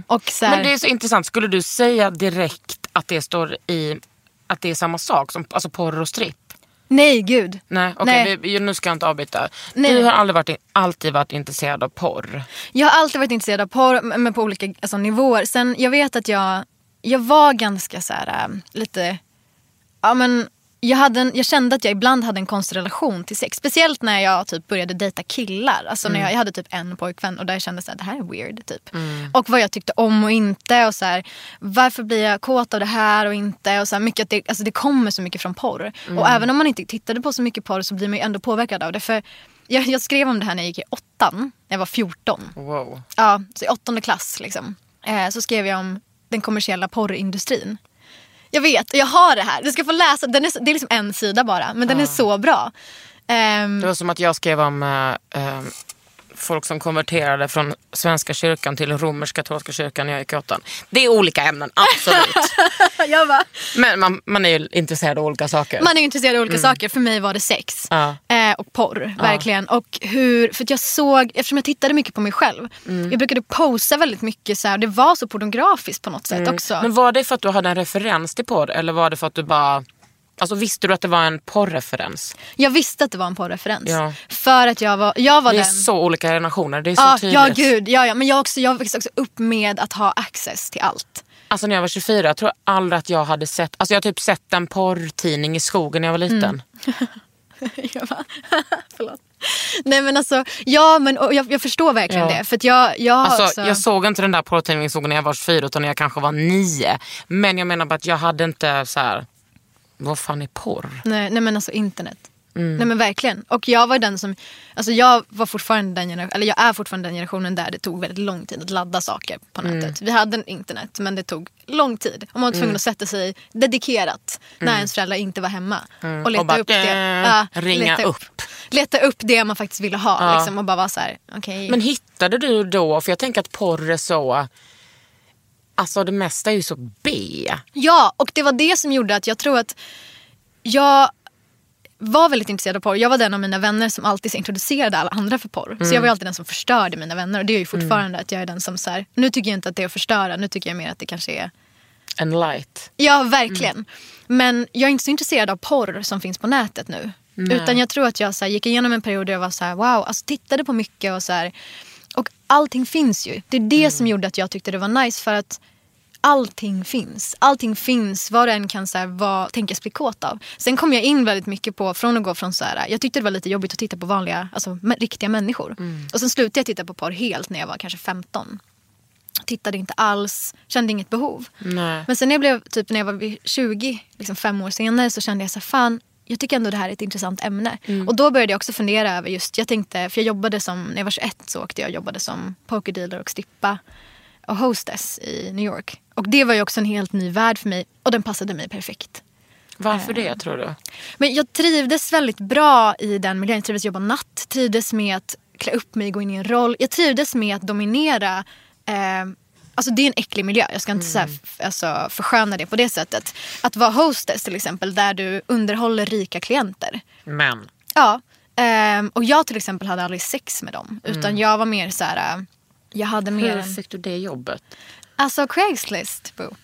B: Och så här,
A: Men det är så intressant. Skulle du säga direkt att det står i att det är samma sak som alltså porr och stripp?
B: Nej gud.
A: Nej, vi- nu ska jag inte avbryta.
B: Nej.
A: Du har aldrig varit, alltid varit intresserad av porr.
B: Jag har alltid varit intresserad av porr men på olika alltså, nivåer. Sen jag vet att jag, jag var ganska så här, äh, lite, ja men jag, hade en, jag kände att jag ibland hade en konstig relation till sex. Speciellt när jag typ började dejta killar. Alltså när jag, jag hade typ en pojkvän och där jag kände att det här är weird. Typ. Och vad jag tyckte om och inte. Och så här, varför blir jag kåt av det här och inte. Och så här, mycket att det, alltså det kommer så mycket från porr. Och även om man inte tittade på så mycket porr så blir man ju ändå påverkad av det. För jag, jag skrev om det här när jag gick i åttan. När jag var 14.
A: Wow.
B: Ja, så i åttonde klass liksom. Eh, så skrev jag om den kommersiella porrindustrin. Jag vet, jag har det här. Du ska få läsa. Den är, det är liksom en sida bara, men den är så bra. Ehm,
A: Det var som att jag skrev om eh, eh, folk som konverterade från Svenska kyrkan till romersk-katolska kyrkan när jag gick i åttan. Det är olika ämnen, absolut.
B: jag bara,
A: Men man, man är ju intresserad av olika saker.
B: man är intresserad av olika saker. För mig var det sex.
A: Ja.
B: Eh, och porr, verkligen. Och hur, för jag såg, eftersom jag tittade mycket på mig själv. Jag brukade posa väldigt mycket så här, det var så pornografiskt på något sätt också.
A: Men var det för att du hade en referens till porr eller var det för att du bara... Alltså visste du att det var en porrreferens?
B: Jag visste att det var en porrreferens.
A: Ja.
B: För att jag var, jag var
A: Det är
B: den.
A: så olika generationer, det är så
B: Ja,
A: tydligt.
B: ja, gud. Ja, ja. Men jag, också, jag växte också upp med att ha access till allt.
A: Alltså när jag var 24, jag tror aldrig att jag hade sett... Alltså jag har typ sett en porrtidning i skogen när jag var liten.
B: jag bara, förlåt. Nej men alltså, ja men jag, jag förstår verkligen
A: Ja.
B: det. För att jag, jag
A: Alltså,
B: också...
A: Jag såg inte den där porrtidningen när jag var 24 utan när jag kanske var 9. Men jag menar bara att jag hade inte så här. Vad fan är porr?
B: Nej, nej men alltså internet.
A: Mm.
B: Nej men verkligen. Och jag var den som, alltså jag var fortfarande den generationen, eller jag är fortfarande den generationen där det tog väldigt lång tid att ladda saker på
A: Mm.
B: nätet. Vi hade internet men det tog lång tid. Och man var tvungen att sätta sig dedikerat när ens föräldrar inte var hemma. Och leta
A: Mm. Och bara,
B: upp det.
A: äh, ringa
B: leta
A: upp.
B: Leta upp det man faktiskt ville ha
A: Ja.
B: liksom, och bara vara så här, okej.
A: Men hittade du då, för jag tänker att porr är så, alltså det mesta är ju så B.
B: Ja, och det var det som gjorde att jag tror att jag var väldigt intresserad av porr. Jag var den av mina vänner som alltid introducerade alla andra för porr. Så jag var alltid den som förstörde mina vänner. Och det är ju fortfarande att jag är den som så här, nu tycker jag inte att det är att förstöra. Nu tycker jag mer att det kanske är,
A: En light.
B: ja verkligen. Men jag är inte så intresserad av porr som finns på nätet nu. Utan jag tror att jag så här, gick igenom en period där jag var så här, wow, alltså tittade på mycket och så här. Och allting finns ju. Det är det som gjorde att jag tyckte det var nice för att allting finns. Allting finns, vad du än kan så här, vad, tänkas bli kåt av. Sen kom jag in väldigt mycket på, från att gå från så här, jag tyckte det var lite jobbigt att titta på vanliga, alltså riktiga människor. Och sen slutade jag titta på porr helt när jag var kanske 15. Tittade inte alls, kände inget behov.
A: Nej.
B: Men sen när jag blev typ när jag var vid 20, liksom fem år senare så kände jag så här, fan jag tycker ändå det här är ett intressant ämne. Och då började jag också fundera över just, jag tänkte, för jag jobbade som, när jag var 21 så åkte jag och jobbade som pokerdealer och strippa. och hostess i New York. Och det var ju också en helt ny värld för mig och den passade mig perfekt.
A: Varför det tror du?
B: Men jag trivdes väldigt bra i den miljön. Jag trivdes jobba natt, trivdes med att klä upp mig, gå in i en roll. Jag trivdes med att dominera. Eh, alltså det är en äcklig miljö, jag ska inte så här, f- alltså, försköna det på det sättet. Att vara hostess till exempel, där du underhåller rika klienter.
A: Men.
B: Ja, ehm, och jag till exempel hade aldrig sex med dem. Utan
A: Mm.
B: jag var mer så här, äh, jag hade mer
A: Hur fick du det jobbet?
B: Alltså Craigslist, boo.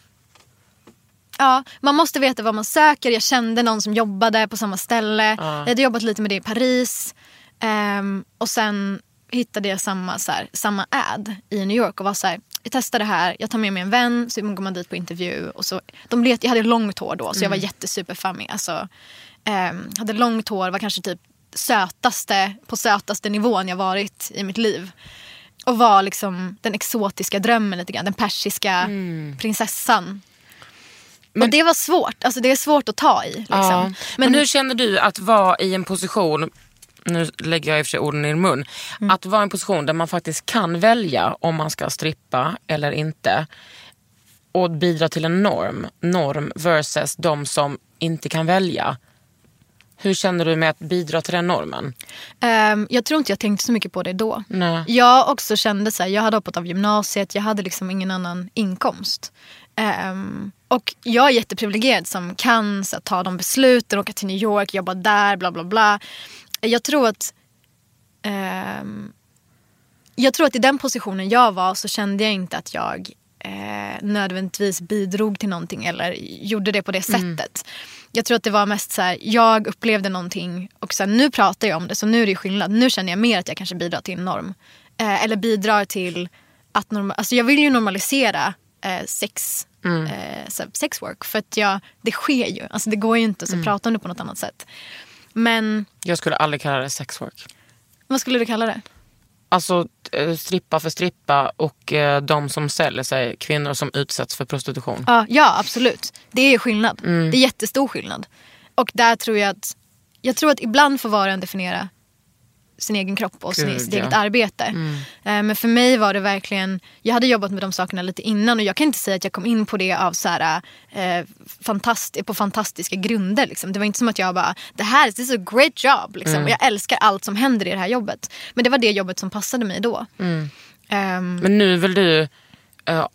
B: Ja, man måste veta vad man söker. Jag kände någon som jobbade på samma ställe.
A: Ja.
B: Jag hade jobbat lite med det i Paris. Ehm, och sen hittade jag samma, så här, samma ad i New York och var så här, jag testar det här, jag tar med mig en vän, så går man dit på intervju. Och så, de let, jag hade långt hår då, så jag var
A: Mm.
B: jättesuperfammy. Alltså, ehm, hade långt hår, var kanske typ sötaste, på sötaste nivån jag varit i mitt liv. Och var liksom den exotiska drömmen lite grann, den persiska
A: Mm.
B: prinsessan. och det var svårt, alltså det är svårt att ta i. Liksom.
A: Ja. Men, hur känner du att vara i en position, nu lägger jag i och för sig orden i din mun,
B: Mm.
A: att vara i en position där man faktiskt kan välja om man ska strippa eller inte och bidra till en norm, norm versus de som inte kan välja. Hur känner du med att bidra till den normen?
B: Ehm, jag tror inte jag tänkte så mycket på det då.
A: Nej.
B: Jag också kände så här, jag hade hoppat av gymnasiet, jag hade liksom ingen annan inkomst. Ehm, och jag är jätteprivilegierad som kan så här, ta de besluten, åka till New York, jobba där, bla bla bla. Jag tror att ehm, jag tror att i den positionen jag var så kände jag inte att jag eh, nödvändigtvis bidrog till någonting eller gjorde det på det
A: Mm.
B: sättet. Jag tror att det var mest så här, jag upplevde någonting och sen nu pratar jag om det så nu är det skillnad. Nu känner jag mer att jag kanske bidrar till en norm. Eh, eller bidrar till att norma- alltså jag vill ju normalisera eh, sex,
A: Mm.
B: eh, så här, sex work för att jag, det sker ju. Alltså det går ju inte att
A: Mm.
B: prata om det på något annat sätt. Men
A: Jag skulle aldrig kalla det sexwork.
B: vad skulle du kalla det?
A: Alltså eh, strippa för strippa och eh, de som säljer sig, kvinnor som utsätts för prostitution.
B: Ja, ja absolut. Det är skillnad.
A: Mm.
B: Det är jättestor skillnad. Och där tror jag att, jag tror att ibland får var och en definiera sin egen kropp och sin,
A: Gud,
B: sitt
A: ja.
B: eget arbete.
A: Mm.
B: Eh, Men för mig var det verkligen, jag hade jobbat med de sakerna lite innan och jag kan inte säga att jag kom in på det av så här, eh, fantast, på fantastiska grunder. Liksom. Det var inte som att jag bara, det här this is a great job. Liksom.
A: Mm.
B: Och jag älskar allt som händer i det här jobbet. Men det var det jobbet som passade mig då.
A: Mm.
B: Ehm,
A: Men nu vill du eh,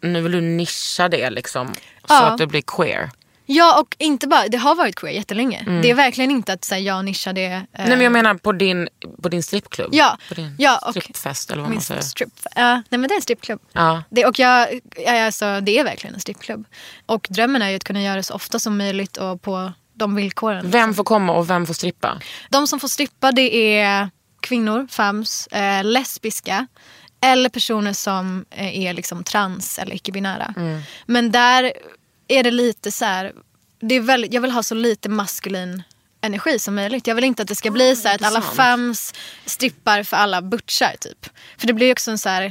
A: nu vill du nischa det liksom. Så
B: Ja.
A: att det blir queer.
B: Ja och inte bara, det har varit queer jättelänge.
A: Mm.
B: Det är verkligen inte att säga jag nischar det. eh,
A: Nej men jag menar på din, på din strippklubb.
B: Ja,
A: På din
B: ja, och
A: strippfest eller vad man säger.
B: strip, ja, nej men det är en strippklubb.
A: Ja.
B: Det, och jag, ja, alltså, det är verkligen en strippklubb. Och drömmen är ju att kunna göra det så ofta som möjligt och på de villkoren.
A: Vem får komma och vem får strippa?
B: De som får strippa det är kvinnor, femmes, eh, lesbiska eller personer som eh, är liksom trans eller icke-binära.
A: Mm.
B: Men där är det lite så här, det är väldigt, jag vill ha så lite maskulin energi som möjligt. Jag vill inte att det ska bli så här att alla femmes strippar för alla butchar typ. För det blir också en så här,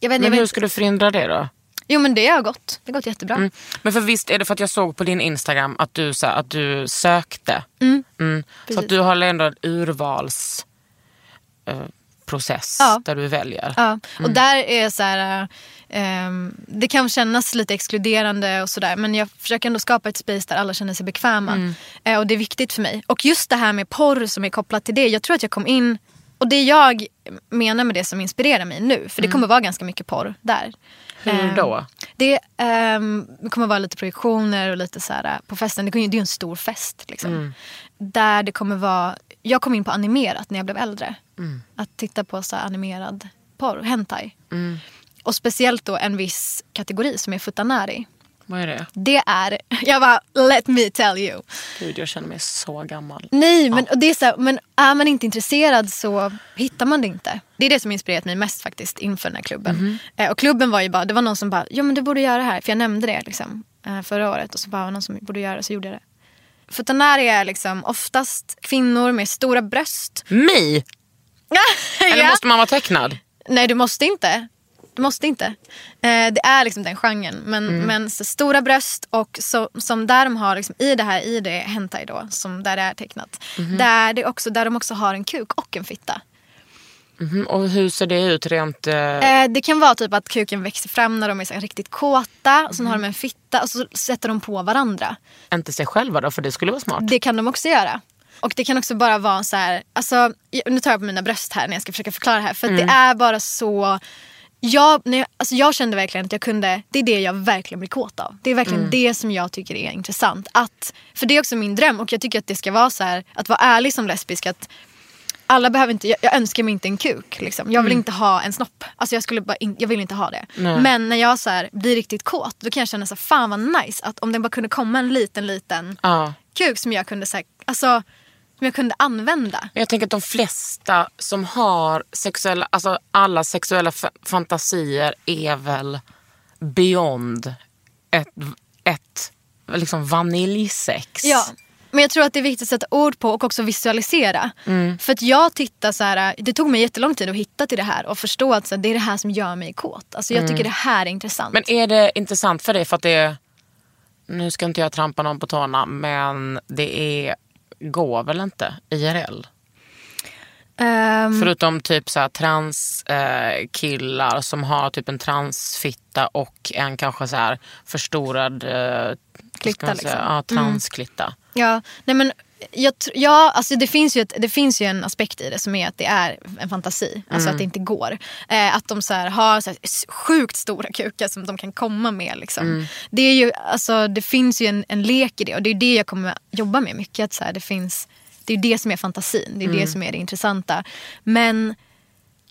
B: jag vet, jag
A: Men
B: vet,
A: hur ska du förhindra det då?
B: Jo men det har gått, det har gått jättebra.
A: Mm. Men för visst är det för att jag såg på din Instagram att du, så här, att du sökte.
B: Mm.
A: Mm. Så att du har ändå en urvals eh, process
B: Ja.
A: där du väljer.
B: Ja, och
A: Mm.
B: där är så här, ehm, det kan kännas lite exkluderande och sådär men jag försöker ändå skapa ett space där alla känner sig bekväma.
A: Mm.
B: Eh, och det är viktigt för mig. Och just det här med porr som är kopplat till det, jag tror att jag kom in och det jag menar med det som inspirerar mig nu, för det
A: Mm.
B: kommer vara ganska mycket porr där.
A: Hur
B: Ehm,
A: då?
B: Det, ehm, det kommer vara lite projektioner och lite så här äh, på festen. Det, är ju en stor fest. Liksom.
A: Mm.
B: Där det kommer vara, jag kom in på animerat när jag blev äldre.
A: Mm.
B: Att titta på så animerad porr, hentai.
A: Mm.
B: Och speciellt då en viss kategori som är futanari.
A: Vad är det?
B: Det är, jag bara let me tell you.
A: Gud, jag känner mig så gammal.
B: Nej, men, och det är så här, men är man inte intresserad så hittar man det inte. Det är det som inspirerat mig mest faktiskt inför den här klubben.
A: Mhm.
B: Eh, och klubben var ju bara, det var någon som bara, ja men du borde göra det här. För jag nämnde det liksom, eh, förra året och så bara, var någon som borde göra det så gjorde jag det. Futanari är liksom oftast kvinnor med stora bröst.
A: Mi? Eller
B: Ja.
A: måste man vara tecknad?
B: Nej du måste inte. Du måste inte. Eh, det är liksom den genren. Men,
A: Mm.
B: men så stora bröst och så, som där de har liksom, i det här, i det hentai då, som där det är tecknat.
A: Mhm.
B: Där, det också, där de också har en kuk och en fitta.
A: Mhm, Och hur ser det ut rent... Eh,
B: Eh, det kan vara typ att kuken växer fram när de är så riktigt kåta. Och sen har de en fitta och så sätter de på varandra.
A: inte sig själva då, för det skulle vara smart.
B: Det kan de också göra. Och det kan också bara vara så här, alltså, nu tar jag på mina bröst här när jag ska försöka förklara det här. För att det är bara så, jag, jag, alltså jag kände verkligen att jag kunde, det är det jag verkligen blir kåt av. Det är verkligen det som jag tycker är intressant. Att, för det är också min dröm och jag tycker att det ska vara så här, att vara ärlig som lesbisk. Att alla behöver inte, jag, jag önskar mig inte en kuk. Liksom. Jag vill inte ha en snopp. Alltså jag, skulle bara in, jag vill inte ha det. Men när jag så här, blir riktigt kåt då kan jag känna så här, fan vad nice. Att om det bara kunde komma en liten liten
A: Ja.
B: kuk som jag kunde, så här, alltså, som jag kunde använda.
A: Jag tänker att de flesta som har sexuella, alltså alla sexuella fantasier är väl beyond ett, ett liksom vaniljsex.
B: Ja. Men jag tror att det är viktigt att sätta ord på och också visualisera.
A: Mm.
B: För att jag tittar så här, det tog mig jättelång tid att hitta till det här och förstå att så här, det är det här som gör mig kåt. Alltså jag tycker det här är intressant.
A: Mm. Men är det intressant för dig för att det är, nu ska inte jag trampa någon på tårna, men det är, går väl inte IRL?
B: Ehm,
A: Förutom typ så här trans eh, killar som har typ en transfitta och en kanske så här förstorad eh,
B: Klitta, liksom.
A: Ja, transklitta.
B: Ja, nej men jag, ja, alltså det, finns ju ett, det finns ju en aspekt i det som är att det är en fantasi. Alltså
A: Mm.
B: att det inte går. Eh, att de så här har så här sjukt stora kukar som de kan komma med. Liksom.
A: Mm.
B: Det, är ju, alltså, det finns ju en, en lek i det och det är det jag kommer jobba med mycket. Att så här, det, finns, det är det som är fantasin. Det är
A: Mm.
B: det som är det intressanta. Men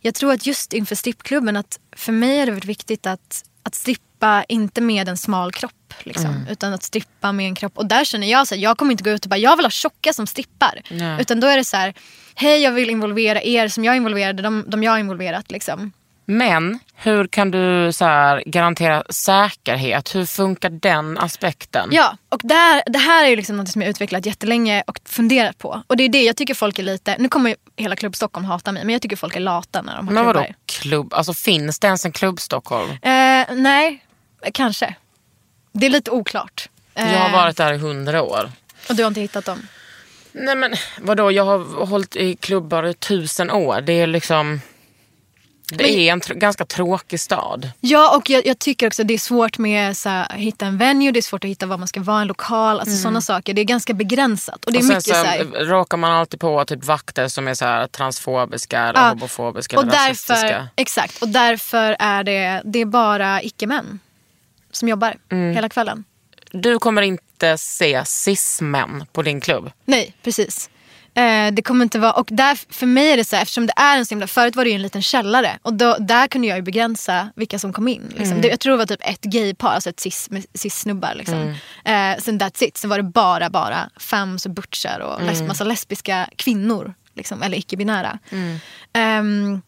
B: jag tror att just inför strippklubben, att för mig är det väldigt viktigt att, att strippa inte med en smal kropp. Liksom,
A: Mm.
B: Utan att strippa med en kropp. Och där känner jag att jag kommer inte gå ut och bara jag vill ha tjocka som strippar.
A: Nej.
B: Utan då är det så här, hej jag vill involvera er som jag involverade, de, de jag har involverat. Liksom.
A: Men hur kan du så här, garantera säkerhet? Hur funkar den aspekten?
B: Ja, och där, det här är ju liksom något som jag utvecklat jättelänge och funderat på. Och det är det jag tycker folk är lite, nu kommer hela klubb Stockholm hata mig, men jag tycker folk är lata när de har
A: Men vadå
B: klubbar.
A: klubb? Alltså finns det ens en klubb Stockholm?
B: Eh, nej, kanske. Det är lite oklart.
A: Jag har varit där i hundra år.
B: Och du har inte hittat dem?
A: Nej men vadå, jag har hållit i klubbar i tusen år. Det är liksom... Det
B: Men-
A: är en tr- ganska tråkig stad.
B: Ja, och jag, jag tycker också att det är svårt med att hitta en venue, det är svårt att hitta var man ska vara, en lokal, alltså sådana saker. Det är ganska begränsat. Och det är
A: Mm. och
B: mycket så
A: så
B: här,
A: råkar man alltid på typ vakter som är så här transfobiska eller
B: Ja,
A: homofobiska
B: och
A: eller
B: därför,
A: rasistiska.
B: exakt, och därför är det, det är bara icke-män som jobbar
A: Mm.
B: hela kvällen.
A: Du kommer inte se cis-män på din klubb.
B: Nej, precis. Eh, det kommer inte vara, och där, för mig är det så här, eftersom det är en så himla, förut var det ju en liten källare och då, där kunde jag ju begränsa vilka som kom in. Liksom.
A: Mm.
B: Det, jag tror det var typ ett gaypar, alltså ett cis, cis-snubbar. Liksom.
A: Mm.
B: Eh, sen that's it, sen var det bara, bara femmes och butchar och
A: Mm.
B: massa lesbiska kvinnor. Liksom, eller icke-binära.
A: Mm.
B: Ehm,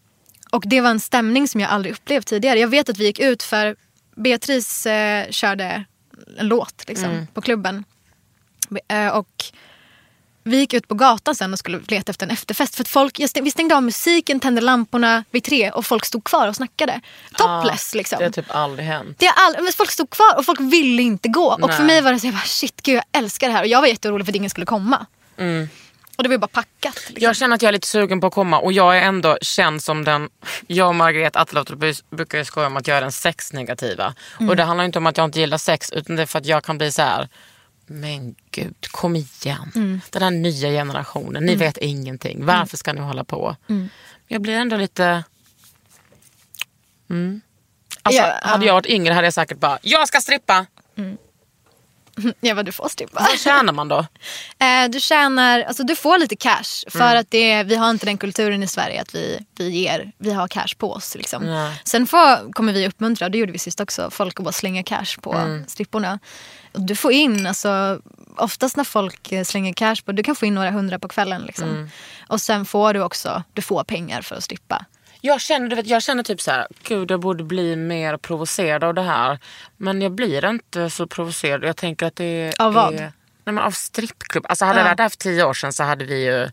B: och det var en stämning som jag aldrig upplevt tidigare. Jag vet att vi gick ut för Beatrice eh, körde en låt liksom,
A: Mm.
B: på klubben. Eh, och vi gick ut på gatan sen och skulle leta efter en efterfest. För folk, stäng, vi stängde av musiken, tände lamporna vid tre och folk stod kvar och snackade. Topless liksom.
A: Det har typ aldrig hänt.
B: Det är all, men folk stod kvar och folk ville inte gå. Och för
A: Nej.
B: mig var det så jag bara, shit gud jag älskar det här. Och jag var jätteorolig för att ingen skulle komma. Och det var ju bara packat. Liksom.
A: Jag känner att jag är lite sugen på att komma och jag är ändå känd som den... Jag och Margret Atteloff brukar ju skoja om att jag är den sexnegativa.
B: Mm.
A: Och det handlar inte om att jag inte gillar sex utan det är för att jag kan bli så här. Men gud, kom igen.
B: Mm.
A: Den här nya generationen, ni vet ingenting. Varför ska ni hålla på? Jag blir ändå lite... Mm. Alltså,
B: Ja,
A: hade jag varit yngre hade jag säkert bara, jag ska strippa.
B: Ja vad du får strippa.
A: Vad tjänar man då?
B: Eh, du tjänar, alltså du får lite cash för
A: Mm.
B: att det, vi har inte den kulturen i Sverige att vi, vi ger, vi har cash på oss. Liksom. Sen får, kommer vi uppmuntra, det gjorde vi sist också, folk att bara slänga cash på
A: Mm.
B: stripporna. Du får in, alltså, oftast när folk eh, slänger cash på, du kan få in några hundra på kvällen. Liksom.
A: Mm.
B: Och sen får du också, du får pengar för att strippa.
A: Jag känner, du vet, jag känner typ så här, gud jag borde bli mer provocerad av det här. Men jag blir inte så provocerad. Jag tänker att det
B: Av vad?
A: är... Nej, men av strippklubb. Alltså hade
B: Ja.
A: det varit där för tio år sedan så hade vi ju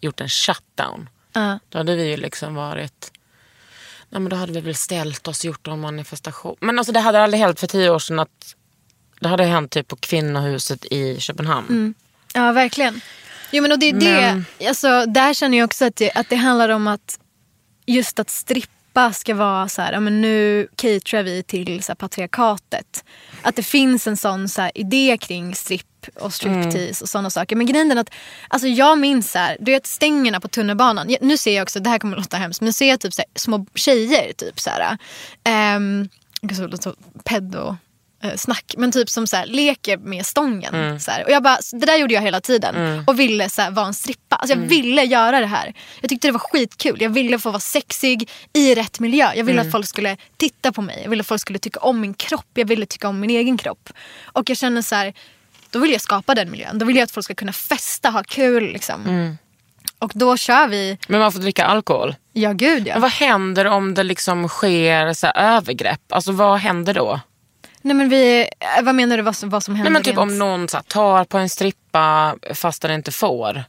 A: gjort en shutdown.
B: Ja.
A: Då hade vi ju liksom varit... Nej, men då hade vi väl ställt oss och gjort en manifestation. Men alltså det hade aldrig hänt för tio år sedan att... Det hade hänt typ på kvinnohuset i Köpenhamn.
B: Ja, verkligen. Jo, men och det är
A: Men-
B: det, alltså, där känner jag också att det, att det handlar om att just att strippa ska vara så här, ja, men nu caterar vi till så här, patriarkatet. Att det finns en sån så här, idé kring stripp och striptease och sådana saker. Men grejen är att alltså, jag minns så här, du vet stängerna på tunnelbanan. Nu ser jag också, det här kommer att låta hemskt, men nu ser jag typ så här, små tjejer typ så här. Um, låter så pedo snack. Men typ som så här, leker med stången. Så här. Och jag bara, det där gjorde jag hela tiden. Och ville så här, vara en strippa. Alltså, jag ville göra det här. Jag tyckte det var skitkul. Jag ville få vara sexig i rätt miljö. Jag ville att folk skulle titta på mig. Jag ville att folk skulle tycka om min kropp. Jag ville tycka om min egen kropp. Och jag känner så här, då vill jag skapa den miljön. Då vill jag att folk ska kunna festa, ha kul. Liksom. Och då kör vi,
A: Men man får dricka alkohol.
B: ja gud ja.
A: Men vad händer om det liksom sker så här, övergrepp? Alltså vad händer då?
B: Nej men vi, eh, vad menar du vad som, vad som händer?
A: Nej, men typ
B: rent-
A: om någon så här, tar på en strippa fast den inte får.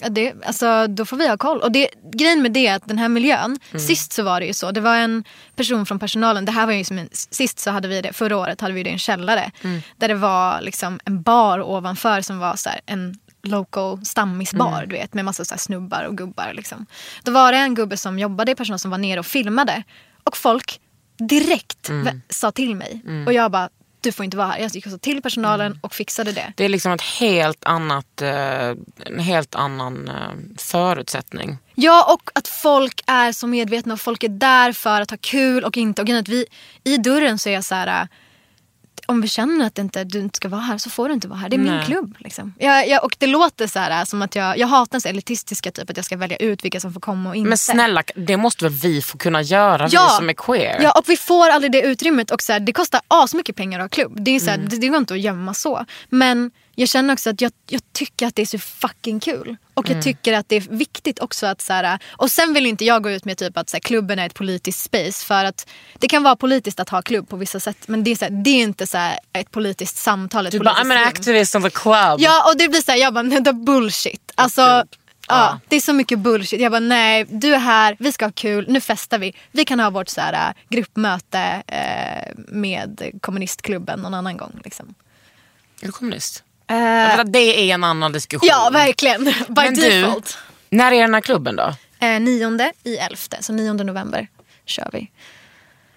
B: Ja, det, alltså, då får vi ha koll. Och det, grejen med det är att den här miljön, sist så var det ju så. Det var en person från personalen, det här var ju som en, sist så hade vi det, förra året hade vi det i en källare. Där det var liksom en bar ovanför som var så här, en local stammisbar du vet med massa så snubbar och gubbar. Liksom. Då var det en gubbe som jobbade i personal som var nere och filmade. Och folk direkt vä- sa till mig. Och jag bara, du får inte vara här. Jag gick och sa till personalen och fixade det.
A: Det är liksom ett helt annat, eh, en helt annan eh, förutsättning.
B: Ja, och att folk är så medvetna och folk är där för att ha kul och inte. Och att vi, I dörren så är jag så här... Om vi känner att inte, du inte ska vara här så får du inte vara här. Det är min
A: Nej.
B: klubb. Liksom. Jag, jag, och det låter så här äh, som att jag, jag hatar den så elitistiska typ att jag ska välja ut vilka som får komma och inte.
A: Men snälla, det måste väl vi få kunna göra, vi som är queer?
B: Ja, och vi får aldrig det utrymmet. Och så här, det kostar asmycket pengar att ha klubb. Det, är så här,
A: Mm.
B: det, det går inte att gömma så. Men jag känner också att jag, jag tycker att det är så fucking kul. Och
A: Mm.
B: jag tycker att det är viktigt också att så här, Och sen vill inte jag gå ut med typ att så här, klubben är ett politiskt space. För att det kan vara politiskt att ha klubb på vissa sätt. Men det är, så här, det är inte så här, ett politiskt samtal. Ett
A: Du bara,
B: politiskt
A: I'm an activist of the club.
B: Ja och det blir så här, jag bara, nej, det är bullshit. Alltså, ja. det är så mycket bullshit. Jag bara, nej, du är här, vi ska ha kul, nu festar vi. Vi kan ha vårt så här, äh, gruppmöte eh, med kommunistklubben någon annan gång. Liksom.
A: Är du kommunist? Att det är en annan diskussion.
B: ja, verkligen. By
A: Men du,
B: default.
A: när är den här klubben då?
B: Eh, nionde i elfte, så nionde november kör vi.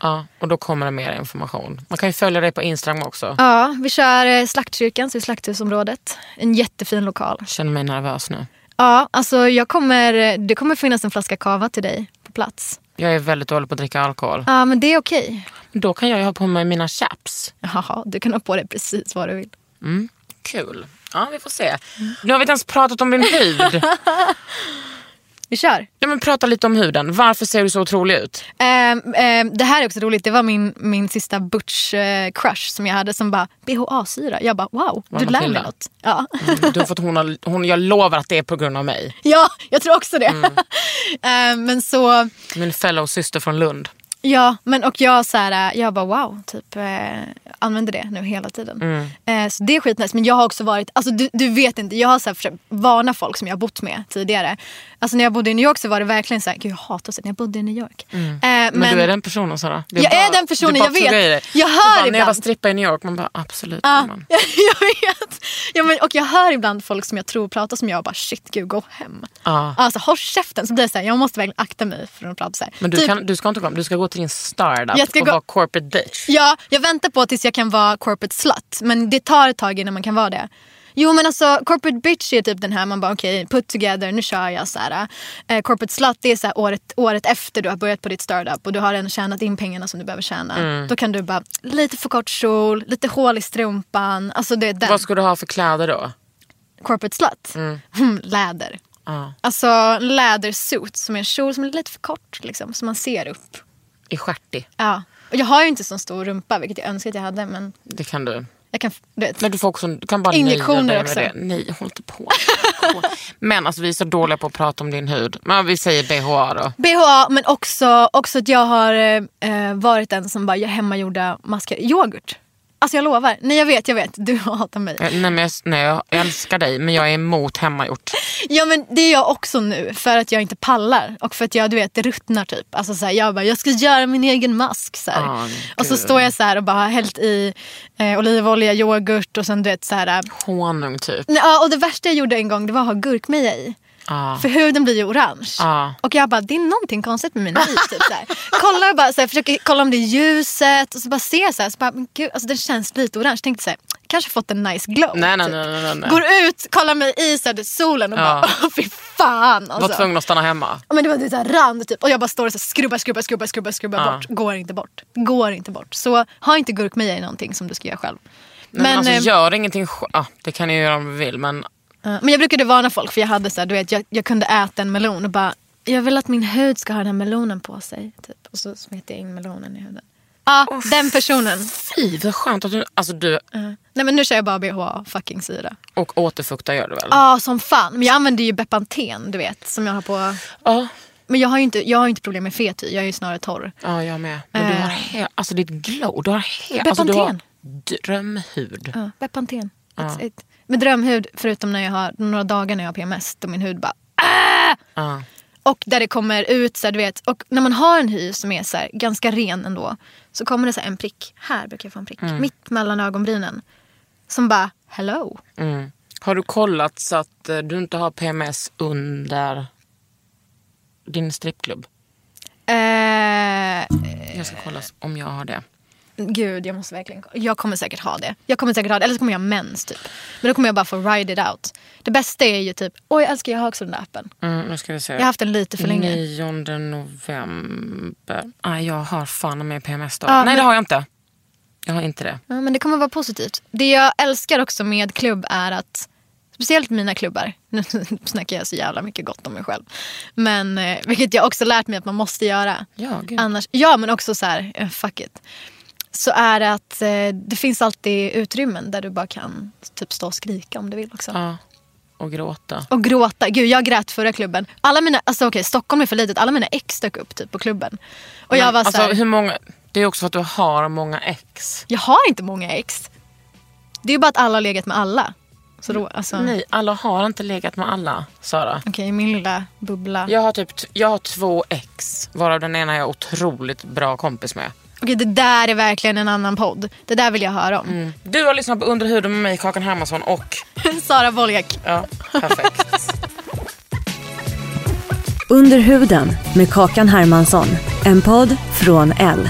A: Ja, och då kommer det mer information. Man kan ju följa dig på Instagram också.
B: Ja, vi kör eh, Slaktkyrkan, så i Slakthusområdet. En jättefin lokal.
A: Jag känner mig nervös nu.
B: Ja, alltså jag kommer, det kommer finnas en flaska kava till dig på plats.
A: Jag är väldigt dålig på att dricka alkohol.
B: Ja, men det är okej.
A: Då kan jag ju ha på mig mina chaps.
B: Jaha, du kan ha på dig precis vad du vill.
A: Kul. Ja, vi får se. Nu har vi inte ens pratat om din hud.
B: Vi kör.
A: Ja, men prata lite om huden. Varför ser du så otrolig ut?
B: Ehm, ehm, det här är också roligt. Det var min, min sista butch-crush som jag hade som bara BHA-syra. Jag bara wow,
A: Var
B: du lär mig något. Ja.
A: Mm, du har fått hon, har, hon, jag lovar att det är på grund av mig.
B: ja, jag tror också det.
A: Mm.
B: Ehm, men så,
A: Min fellow syster från Lund.
B: Ja, men och jag så här, jag bara wow, typ eh, använder det nu hela tiden.
A: Mm.
B: Eh, så det är skitnice. Men jag har också varit, alltså du, du vet inte, jag har så här varna folk som jag har bott med tidigare. Alltså när jag bodde i New York så var det verkligen så här, gud jag hatar att när jag bodde i New York. Eh,
A: Mm. Men, du är den personen Sara. Det
B: Jag
A: bara-
B: är den personen, jag vet. Jag
A: Du
B: hör
A: bara, När jag var
B: ibland.
A: strippa i New York, man bara absolut.
B: Ja,
A: gumman.
B: jag vet. Ja, men, och jag hör ibland folk som jag tror pratar som jag och bara shit gud gå hem.
A: Ja.
B: Alltså håll käften så blir det så här, jag måste verkligen akta mig för att prata så här.
A: Men du,
B: Typ,
A: kan, du ska inte gå hem, du ska gå till din startup
B: Jag ska
A: och
B: gå-
A: vara corporate bitch.
B: Ja, jag väntar på tills jag kan vara corporate slut. Men det tar ett tag innan man kan vara det. Jo men alltså corporate bitch är typ den här man bara okej put together nu kör jag så här. Eh, corporate slut det är så här året, året efter du har börjat på ditt startup och du har redan tjänat in pengarna som du behöver tjäna.
A: Mm.
B: Då kan du bara lite för kort kjol, lite hål i strumpan. Alltså det är den.
A: Vad ska du ha för kläder då?
B: Corporate slut? Mm, läder.
A: Ja.
B: Alltså lädersuit som är en kjol som är lite för kort liksom, så man ser upp.
A: I stjärtig.
B: Ja. Och jag har ju inte så stor rumpa vilket jag önskar att jag hade men
A: Det kan du.
B: Jag kan, du vet.
A: Men du, får också, du kan bara
B: Injektioner också.
A: det. Nej, håll inte på. Men alltså, vi är så dåliga på att prata om din hud. Men vi säger BHA då.
B: BHA men också, också att jag har eh, varit den som bara gör hemmagjorda masker. Yoghurt. Alltså jag lovar. Nej jag vet, jag vet. Du hatar mig.
A: Eh, Nej, men jag, nej, jag älskar dig men jag är emot hemmagjort.
B: Ja men det är jag också nu för att jag inte pallar och för att jag du vet det ruttnar typ. Alltså så här, jag bara jag ska göra min egen mask så.
A: Ah,
B: och så står jag så här och bara har hällt i eh, olivolja, yoghurt och sen du vet så här.
A: Honung typ.
B: Ja och det värsta jag gjorde en gång det var att ha gurkmeja i. För huden blir ju orange.
A: Ja.
B: Och jag bara, det är någonting konstigt med min hy. Typ. Kollar bara, så här, försöker kolla om det är ljuset och så bara ser jag så bara, men gud, alltså, den känns lite orange. Tänkte så här, kanske fått en nice glow.
A: Nej, nej,
B: typ.
A: nej, nej, nej.
B: Går ut, kollar mig i så här, solen och
A: Ja.
B: bara, fy fan.
A: Var
B: Alltså.
A: tvungen att stanna hemma.
B: Men det var så här rand typ. Och jag bara står och skrubbar, skrubbar, skrubbar, skrubbar, skrubbar
A: Ja.
B: bort. Går inte bort. Går inte bort. Så ha inte gurkmeja i någonting som du ska göra själv.
A: Men, alltså,
B: eh,
A: gör ingenting sj- ah, Det kan ni göra om vi vill men
B: men jag brukade varna folk för jag hade så här, du vet, jag, jag kunde äta en melon och bara, jag vill att min hud ska ha den här melonen på sig. Typ. Och så smet jag in melonen i huden. Ja, den personen.
A: fy vad skönt att du, alltså du
B: Ja. Nej men nu kör jag bara BHA fucking syra.
A: och återfukta gör du väl?
B: Ja, som fan. Men jag använder ju Bepanten, du vet. Som jag har på...
A: Ja,
B: Men jag har ju inte, jag har inte problem med fet jag är ju snarare torr.
A: ja jag med. Men du har
B: Eh.
A: he- alltså ditt glow, du har, he- alltså, du har
B: Bepanten.
A: drömhud.
B: Ja, Bepanten. That's it. Med drömhud, förutom när jag har några dagar när jag har PMS, då min hud bara
A: Ja.
B: Och där det kommer ut, så här, du vet, och när man har en hy som är så här, ganska ren ändå. Så kommer det så här, en prick, här brukar jag få en prick, mitt mellan ögonbrynen. Som bara, hello.
A: Mm. Har du kollat så att eh, du inte har PMS under din strippklubb?
B: Eh,
A: Jag ska kolla om jag har det.
B: Gud, jag måste verkligen Jag kommer säkert ha det. Jag kommer säkert ha det, eller så kommer jag ha mens typ. Men då kommer jag bara få ride it out. Det bästa är ju typ, oj jag älskar jag har också den där appen.
A: Mm, nu ska vi se.
B: Jag har haft den lite för länge.
A: 9 november. Nej, jag har fan med PMS då.
B: Ja,
A: Nej,
B: men-
A: det har jag inte. Jag har inte det.
B: Ja, men det kommer vara positivt. Det jag älskar också med klubb är att, speciellt mina klubbar, nu snackar jag så jävla mycket gott om mig själv. Men eh, vilket jag också lärt mig att man måste göra.
A: Ja, gud.
B: Annars, ja men också så här, eh, fuck it. Så är det att eh, det finns alltid utrymmen där du bara kan typ stå och skrika om du vill också.
A: Ja. Och gråta.
B: Och gråta. Gud jag grät förra klubben. Alla mina, alltså okej Stockholm är för litet. Alla mina ex dök upp typ på klubben. Och jag
A: Men,
B: var så
A: alltså,
B: här,
A: hur många... Det är också för att du har många ex.
B: jag har inte många ex. Det är ju bara att alla har legat med alla. Så då, alltså,
A: Nej, alla har inte legat med alla, Sara.
B: Okej, min lilla bubbla.
A: Jag har, typ, jag har två ex, varav den ena är jag otroligt bra kompis med.
B: Okej, det där är verkligen en annan podd. Det där vill jag höra om.
A: Mm. Du har lyssnat på Under huden med mig, Kakan Hermansson och...
B: Sara Woljak.
A: Ja, perfekt.
C: Under huden med Kakan Hermansson. En podd från L.